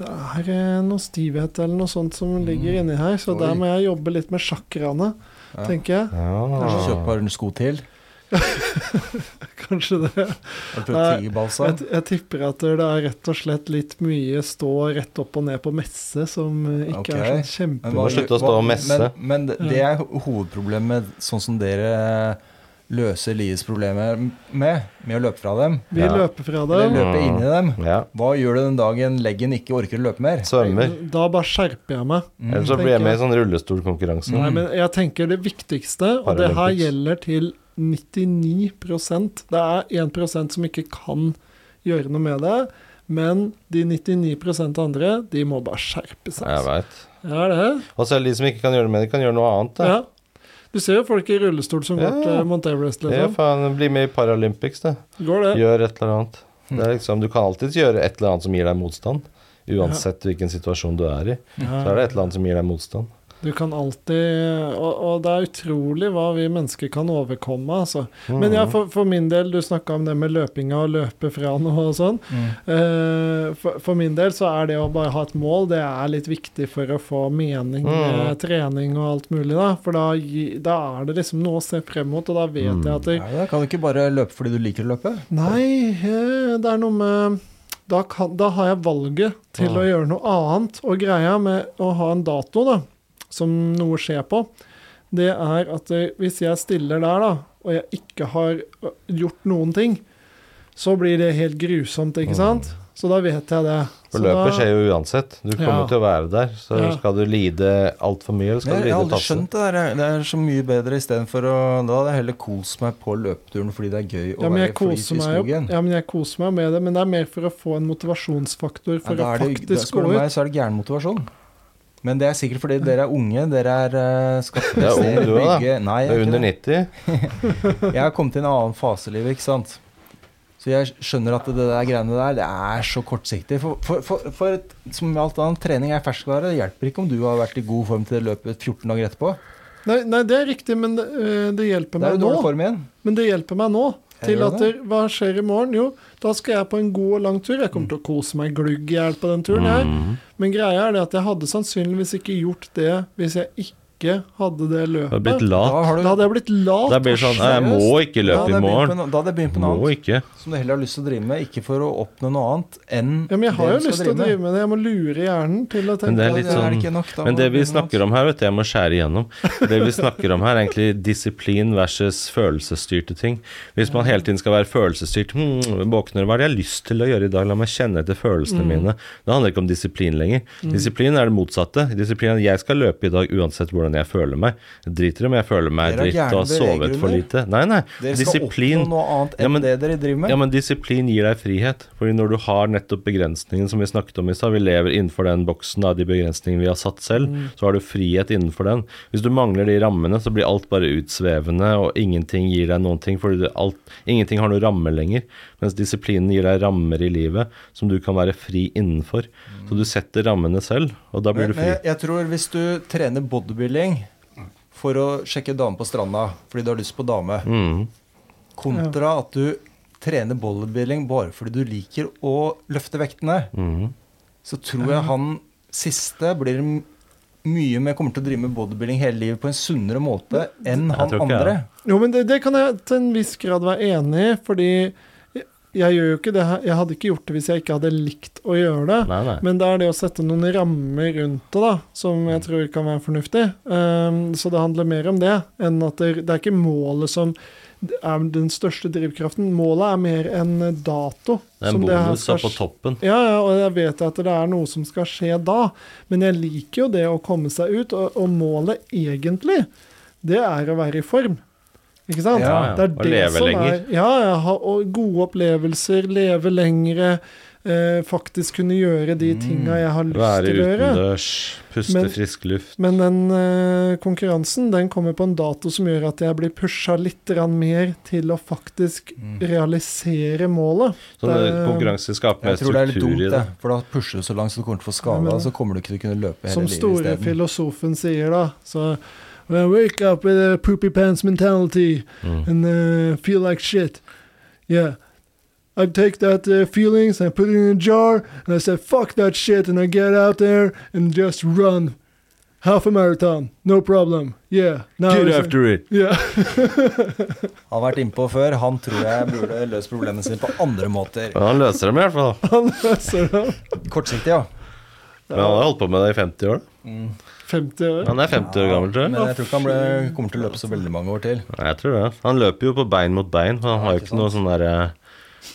det er uh, noe stivhet eller noe sånt som ligger inni her, så Mm. Oi. der må jeg jobbe litt med chakraene, Ja. tenker jeg. Kanskje ja. kjøpe et par sko til? <laughs> Kanskje det. Nei. Jeg, jeg tipper at det er rett og slett litt mye stå rett opp og ned på messe som eh, ikke okay. er sånn Men kjempe... må slutte å stå og messe. Men, men det- er hovedproblemet sånn som dere løser livets problemer med, med å løpe fra dem. Vi Ja. løper fra Eller løper inn i dem. ja. Hva gjør du den dagen leggen ikke orker å løpe mer? Svømmer. Da bare skjerper jeg meg. Mm. Eller så blir jeg med i sånn rullestolkonkurranse. Nei, men jeg tenker det viktigste, og det her gjelder til 99 Det er 1% som ikke kan gjøre noe med det. Men de 99% andre, de må bare skjerpe seg. Jeg altså. veit. Ja, det er det. Og selv de som ikke kan gjøre noe med det, kan gjøre noe annet. Da. Ja. Du ser jo folk i rullestol som Ja. går til Mount Everest, Ja, liksom. faen, bli med i Paralympics, det. Går det? Gjør et eller annet. Det er liksom, du kan alltids gjøre et eller annet som gir deg motstand. Uansett hvilken situasjon du er i, så er det et eller annet som gir deg motstand. Du kan alltid og, og det er utrolig hva vi mennesker kan overkomme, altså. Mm. Men ja, for, for min del, du snakka om det med løpinga og løpe fra noe og sånn. Mm. Eh, for, for min del så er det å bare ha et mål, det er litt viktig for å få mening Mm. med trening og alt mulig, da. For da, da er det liksom noe å se frem mot, og da vet Mm. jeg at jeg, Nei, det det? Kan du ikke bare løpe fordi du liker å løpe? Nei, eh, det er noe med da, kan, da har jeg valget til ja. å gjøre noe annet. Og greia med å ha en dato da, som noe skjer på, det er at eh, hvis jeg stiller der, da, og jeg ikke har gjort noen ting, så blir det helt grusomt, ikke sant? Så da vet jeg det. For løpet da- skjer jo uansett. Du kommer Ja. til å være der. Så Ja. skal du lide altfor mye, eller skal Jeg, du jeg har aldri skjønt det der. Det er så mye bedre istedenfor å Da hadde jeg heller kost meg på løpeturen fordi det er gøy å ja, men være flis i skogen. ja, men jeg koser meg med det, men det er mer for å få en motivasjonsfaktor for Ja, å faktisk gå ut. spør du meg, så er det gæren motivasjon. Men det er sikkert fordi dere er unge. Dere er eh, skal Du er ung, du òg, da. Nei, Du er er under 90. <laughs> Jeg har kommet til en annen fase i livet, ikke sant. Så jeg skjønner at det der greiene der, det er så kortsiktig. For, for, for, for et, som alt annet, trening er ferskvare. Det hjelper ikke om du har vært i god form til det løpet 14 dager etterpå. Nei, nei, det er riktig, men det, hjelper det hjelper Det er meg jo nå. dårlig form igjen. Men det hjelper meg nå. Til at det, Hva skjer i morgen? Jo, da skal jeg på en god og lang tur. Jeg kommer til å kose meg glugg i hjel på den turen. her. Mm. Men greia er det at jeg hadde sannsynligvis ikke gjort det hvis jeg ikke ikke hadde det løpet, har du da hadde jeg blitt lat. Da blir det sånn Jeg må ikke løpe i morgen. Da hadde jeg begynt på noe annet som du heller har lyst til å drive med. Ikke for å oppnå noe annet enn Ja, men jeg har jo lyst til å drive med det. Jeg må lure hjernen til å tenke Men det er litt sånn- det ikke nok, da Men det vi snakker om her, vet du, jeg må skjære igjennom. Det vi snakker om her, er egentlig disiplin versus følelsesstyrte ting. Hvis man hele tiden skal være følelsesstyrt hm, Våkner, hva er det jeg har lyst til å gjøre i dag? La meg kjenne etter følelsene Mm. mine. Det handler ikke om disiplin lenger. Disiplin er det motsatte. Disiplin er at jeg skal løpe i dag uansett hvordan jeg føler meg. Jeg driter om jeg føler meg dritt og har sovet for lite. Nei, nei. Dere skal Disiplin oppnå noe annet enn Ja, men- det dere driver med. Ja, men disiplin gir deg frihet. Fordi når du har nettopp begrensningen som vi snakket om i stad, vi lever innenfor den boksen av de begrensningene vi har satt selv, så har du frihet innenfor den. Hvis du mangler de rammene, så blir alt bare utsvevende, og ingenting gir deg noen ting, fordi det, alt, ingenting har noen rammer lenger. Mens disiplinen gir deg rammer i livet som du kan være fri innenfor. Så du setter rammene selv, og da blir Men, du fri. Men jeg tror hvis du trener bodybuilding for å sjekke dame på stranda fordi du har lyst på dame, Mm. kontra at du trener bodybuilding bare fordi du liker å løfte vektene, Mm. så tror jeg han siste blir mye mer kommer til å drive med bodybuilding hele livet på en sunnere måte enn han andre. Jo, men det, det kan jeg til en viss grad være enig i, fordi jeg, gjør jo ikke det her Jeg hadde ikke gjort det hvis jeg ikke hadde likt å gjøre det. Nei, nei. Men det er det å sette noen rammer rundt det, da, som jeg tror kan være fornuftig. Um, så det handler mer om det enn at det, det er ikke målet som er den største drivkraften. Målet er mer en dato. Det er en bonus på toppen. Ja, ja, og jeg vet at det er noe som skal skje da. Men jeg liker jo det å komme seg ut, og, og målet egentlig, det er å være i form. Ikke sant? Ja, ja. Det er Og det leve som lenger. Er, ja, ja, ha og gode opplevelser, leve lengre, eh, faktisk kunne gjøre de tinga jeg har lyst Være til å gjøre. utendørs, puste Men- frisk luft. Men den eh, konkurransen den kommer på en dato som gjør at jeg blir pusha litt mer til å faktisk Mm. realisere målet. Så det, Det- konkurranse skaper mer Jeg tror det er litt struktur dumt, det. det. For da pusher du så langt så du kommer til å få skade, Ja, men- og så kommer du ikke til å kunne løpe hele Som store filosofen sier, da. Så when I wake up with a poopy pants mentality Mm. and uh, feel like shit. Yeah. I take that uh, feelings and I put it in a jar and I say fuck that shit and I get out there and just run half a marathon. No problem. Yeah. Now Get after it! Yeah. Han <laughs> har vært innpå før. Han tror jeg burde løst problemene sine på andre måter. Men han løser dem i hvert fall. Han løser dem. Kortsiktig, ja. Men han har holdt på med det i 50 år. da. 50 år. Han er 50 år gammel, tror jeg. Men jeg tror ikke han ble, kommer til å løpe så veldig mange år til. Nei, jeg tror det. Han løper jo på bein mot bein. Han har jo ikke noe sånn derre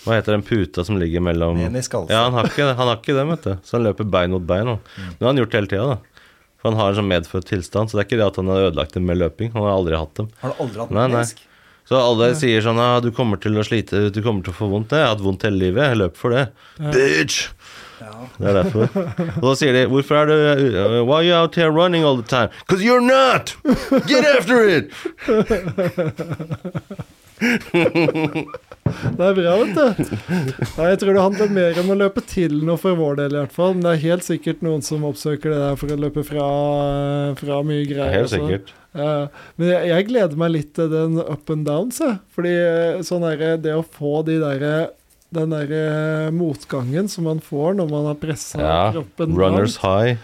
Hva heter den puta som ligger mellom Ja, han har ikke, han har ikke det, vet du. Så han løper bein mot bein. nå. Det har han gjort hele tida, da. For han har en sånn medfødt tilstand, så det er ikke det at han har ødelagt dem med løping. Han har aldri hatt dem. Har du aldri hatt Nei, nei. Så alle sier sånn ja, 'Du kommer til å slite, du kommer til å få vondt'. Jeg har hatt vondt hele livet. Jeg løper for det. Bitch! Det er derfor. Og da sier de 'Hvorfor er du uh, Why are you out here running all the time?' 'Cause you're not! Get after it!' Det er bra, vet du. Nei, jeg tror det handler mer om å løpe til noe for vår del, i hvert fall. Men det er helt sikkert noen som oppsøker det der for å løpe fra, fra mye greier. Helt sikkert. Ja, men jeg, jeg gleder meg litt til den up and downs, jeg. Fordi eh, sånn derre Det å få de derre den derre motgangen som man får når man har pressa Ja. kroppen Runners langt. high.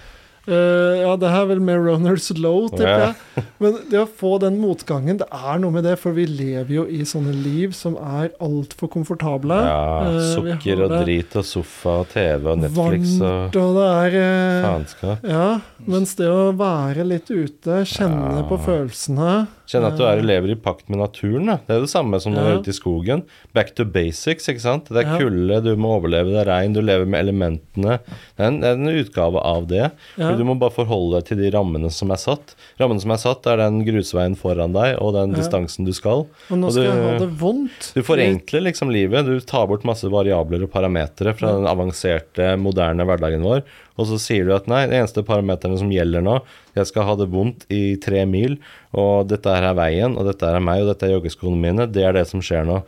Eh, ja, det her er vel mer runners low, tipper jeg. Men det å få den motgangen, det er noe med det, for vi lever jo i sånne liv som er altfor komfortable. Ja, Eh, sukker og drit og sofa og TV og Netflix Varmt, og og det er uh, faenskap. Ja, mens det å være litt ute, kjenne Ja. på følelsene Kjenne at du er lever i pakt med naturen. Da. Det er det samme som når du er ute i skogen. Back to basics, ikke sant. Det er kulde, du må overleve, det er regn, du lever med elementene. Det er en, det er en utgave av det. Ja. Du må bare forholde deg til de rammene som er satt. Rammene som er satt, er den grusveien foran deg og den distansen du skal. Og nå Og skal du- jeg ha det vondt. Du forenkler liksom livet. Du tar bort masse variabler og parametere fra den avanserte, moderne hverdagen vår. Og så sier du at nei, de eneste parameterne som gjelder nå, jeg skal ha det vondt i tre mil, og dette her er veien, og dette her er meg, og dette er joggeskoene mine, det er det som skjer nå.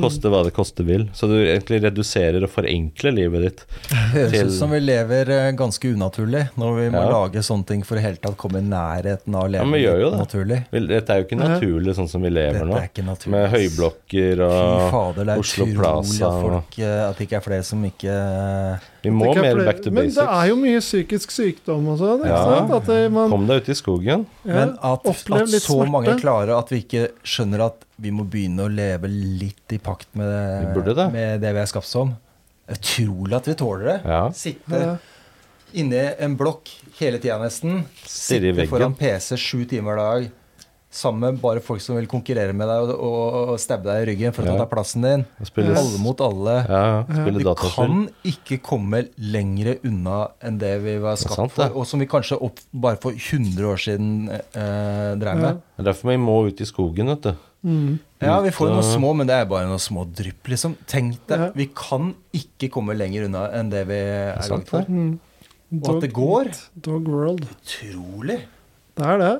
Koste hva det koste vil. Så du egentlig reduserer og forenkler livet ditt. Det Høres Til- ut som vi lever eh, ganske unaturlig når vi må Ja. lage sånne ting for i hele tatt komme i nærheten av å Ja, leve men vi gjør jo det. naturlig. Dette er jo ikke naturlig sånn som vi lever Dette nå. er ikke. Med høyblokker høyblokker Fy og fader, det er Oslo Plaza at, folk, eh, at det ikke er flere som ikke Vi må mer flere- back to Men det er jo mye psykisk sykdom og sånn. Ja. det, man Kom deg ut i skogen. ja, Men at, at så så mange klarer at vi ikke skjønner at vi må begynne å leve litt i pakt med, det, det. med det vi er skapt som. Utrolig at vi tåler det. Ja. Sitte Ja. inne i en blokk hele tida nesten. Sitte foran. PC sju timer hver dag. Sammen med bare folk som vil konkurrere med deg og, og, og stabbe deg i ryggen for Ja. å ta plassen din. Spilles. Alle mot alle. ja, Vi kan ikke komme lenger unna enn det vi var er skapt sant, for, og som vi kanskje opp, bare for 100 år siden eh, drev med. Det er derfor vi må ut i skogen, vet du. Mm. Ja, vi får noen små, men det er bare noen små drypp, liksom. Tenk deg, Ja. vi kan ikke komme lenger unna enn det vi er lagd for. Mm. Og at det går. Dog world. Utrolig. Det er det.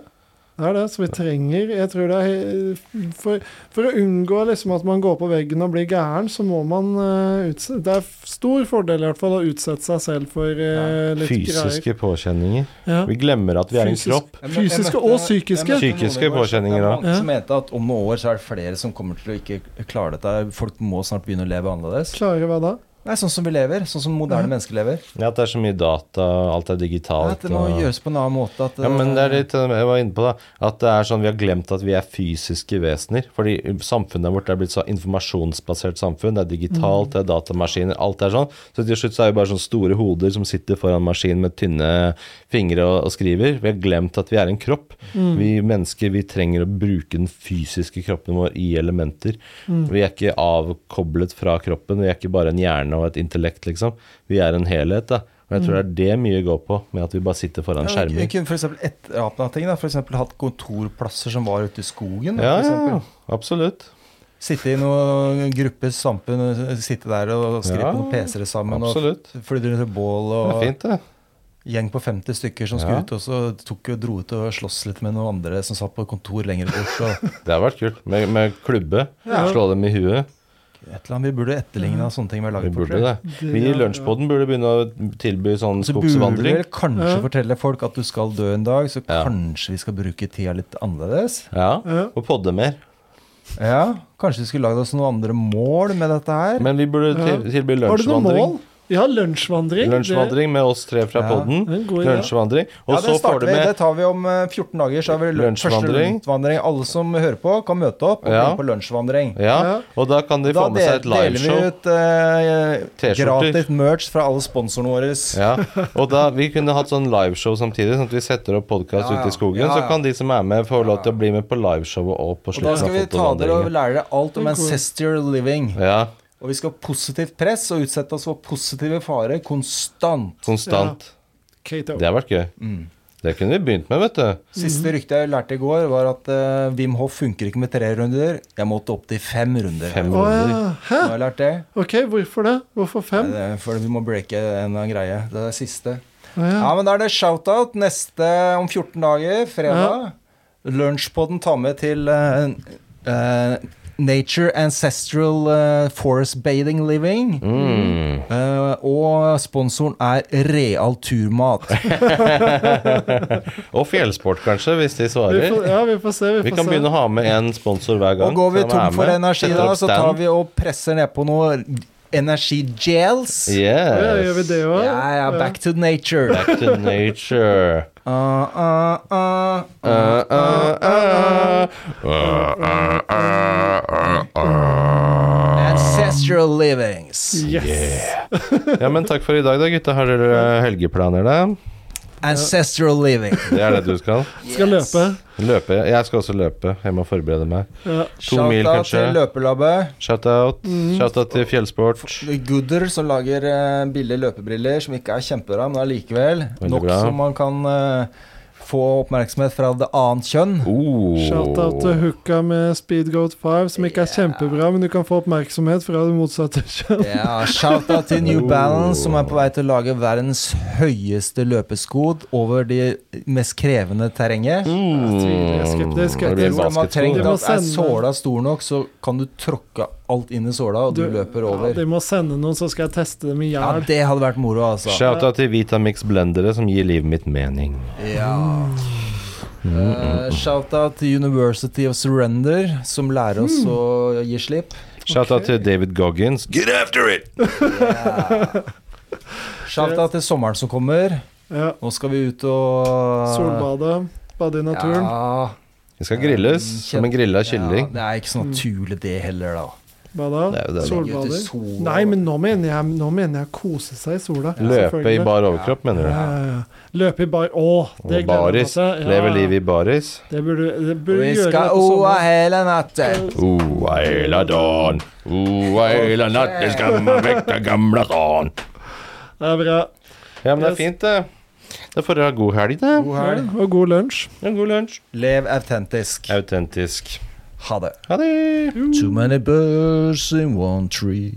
Det er det, så vi trenger Jeg tror det er For, for å unngå liksom at man går på veggen og blir gæren, så må man uh, utsette Det er stor fordel i hvert fall å utsette seg selv for uh, litt Fysiske påkjenninger. Ja. Vi glemmer at vi er en kropp. Jeg mø- jeg Fysiske møtte- og psykiske. Psykiske påkjenninger, òg. ja. Som mente at om noen år så er det flere som kommer til å ikke klare dette. Folk må snart begynne å leve annerledes. Klare hva da? Nei, sånn som vi lever. Sånn som moderne Ja. mennesker lever. Ja, At det er så mye data, alt er Ja, digitalt. at det må og- gjøres på en annen måte. At, Ja, men det er litt jeg var inne på da At det er sånn vi har glemt at vi er fysiske vesener. Fordi samfunnet vårt er blitt så informasjonsbasert samfunn. Det er digitalt, det er datamaskiner, alt er sånn. Så til slutt så er vi bare sånne store hoder som sitter foran maskinen med tynne fingre og, og skriver. Vi har glemt at vi er en kropp. Vi mennesker vi trenger å bruke den fysiske kroppen vår i elementer. Vi er ikke avkoblet fra kroppen. Vi er ikke bare en hjerne og et intellekt, liksom. Vi er en helhet, da. Og jeg tror det er det mye går på, med at vi bare sitter foran ja, vi kunne eksempel etterapna ting. da, F.eks. hatt kontorplasser som var ute i skogen. da, Ja, ja, absolutt. Sitte i noen gruppes samfunn, sitte der og skrive Ja, noen PC-er sammen. Absolutt. Og flytte rundt et bål Det er fint, det. gjeng på 50 stykker som skulle Ja. ut, og så tok og dro ut og sloss litt med noen andre som satt på kontor lenger bort. Og <laughs> Det har vært kult. Med, med klubbe. Ja. Slå dem i huet. Et eller annet, Vi burde etterligne sånne ting vi har Vi burde det. Vi i Lunsjpodden burde begynne å tilby sånn skogsvandring. Så burde vi kanskje Ja. fortelle folk at du skal dø en dag, så Ja. kanskje vi skal bruke tida litt annerledes. Ja. Ja. Og podde mer. Ja, Kanskje vi skulle lagd oss noen andre mål med dette her. Men vi burde til, tilby Har du noe mål? Lunsjvandring. har lunsjvandring. Lunsjvandring med oss tre fra Ja. podden. Det er idé. Lunsjvandring. Og ja, så det får du med Det tar vi om eh, 14 dager. Så har vi lø- første Lunsjvandring. lunsjvandring. Alle som hører på, kan møte opp og Ja. på lunsjvandring. Ja, Ja. og da kan de Da få med seg et del- deler vi liveshow. ut eh, gratis merch fra alle sponsorene våre. Ja, og da Vi kunne hatt sånn liveshow samtidig, sånn at vi setter opp podkast Ja, ja. ute i skogen. Ja, Så kan de som er med, få lov til å bli med på liveshowet og på Og da slutten skal av vi ta dere og lære dere alt om Det er ancestor living. Ja, Og vi skal ha positivt press og utsette oss for positive farer konstant. konstant. Ja. Det har vært gøy. Mm. Det kunne vi begynt med, vet du. Siste rykte jeg lærte i går, var at uh, Wim Hoff funker ikke med tre runder. Jeg måtte opp til fem runder. Fem runder. Å ja. Hæ? har jeg lært det. Ok, hvorfor det? Hvorfor fem? Nei, det er For vi må breake en greie. Det er det siste. Å ja. Ja, men da er det shout-out neste om 14 dager, fredag. Lunsjpodden tar med til uh, eh, Nature Ancestral uh, Forest Bathing Living. Mm. Uh, og sponsoren er Real Turmat. <laughs> Og fjellsport, kanskje, hvis de Vi svarer. får, ja, vi får se. Vi, Vi får kan se. begynne å ha med en sponsor hver gang. Og går vi tom for energi da, så tar vi og presser ned på noe energi-gels. Å ja, gjør vi det òg? Ja, ja, back to nature. Back to nature. <laughs> Uh, uh, uh, Uh, uh, uh. Uh, uh, uh, uh. Ancestral livings. Yes. Ja, men takk for i dag, da, gutta. Har dere helgeplaner, da? Ancestral living. Det er det du skal? Skal løpe. Løpe? Jeg skal også løpe. Jeg må forberede meg. Ja. To mil, Shout-out til løpelabbet. Shout-out. Mm. Shout-out til fjellsport. Gooder som lager uh, billige løpebriller som ikke er kjempebra, men allikevel nok som man kan eh, få oppmerksomhet fra det annet kjønn. Oh. Shout-out til Hooka med Speedgoat 5, som ikke er kjempebra, men du kan få oppmerksomhet fra det motsatte <laughs> kjønn. Ja, Shout-out til New Oh. Balance, som er på vei til å lage verdens høyeste løpesko over de mest krevende terrenget. Mm. Jeg tviler, jeg skeptisk. Det blir det, de det, basketsko. det, Du må at er sende- såla stor nok, så kan du tråkke alt inn i såla, og du, løper over. Ja, de må sende noen, så skal jeg teste dem i Ja, det hadde vært moro, altså. Shout-out til Vitamix blendere som gir livet mitt mening. Ja. Uh, Shout-out til University of Surrender, som lærer oss å gi slipp. Shouta okay. Til David Goggins. Get after it! Yeah. Shouta til sommeren som kommer. Ja. Nå skal vi ut og Solbade, bade i naturen. Ja, Det skal grilles som en grilla ja, kylling. det er ikke så naturlig, det heller, da. Bada. Det er det. Solbader. Nei, men nå mener jeg, nå mener jeg kose seg i sola. Løpe i bar overkropp, mener du? ja, ja. Løpe i bar Å, det gleder jeg meg til. Ja, Leve livet i baris. Det burde, det burde Vi gjøre skal det oa hele natten. Oa hele dagen, oa hele natten skal man vekke gamle ran. Det er bra. Ja, men det er fint, det. Da får dere ha god helg, da. God Ja, helg. og god lunsj. Ja, god lunsj. Lev autentisk. Autentisk. Ha det. Ha det. Too many birds in one tree.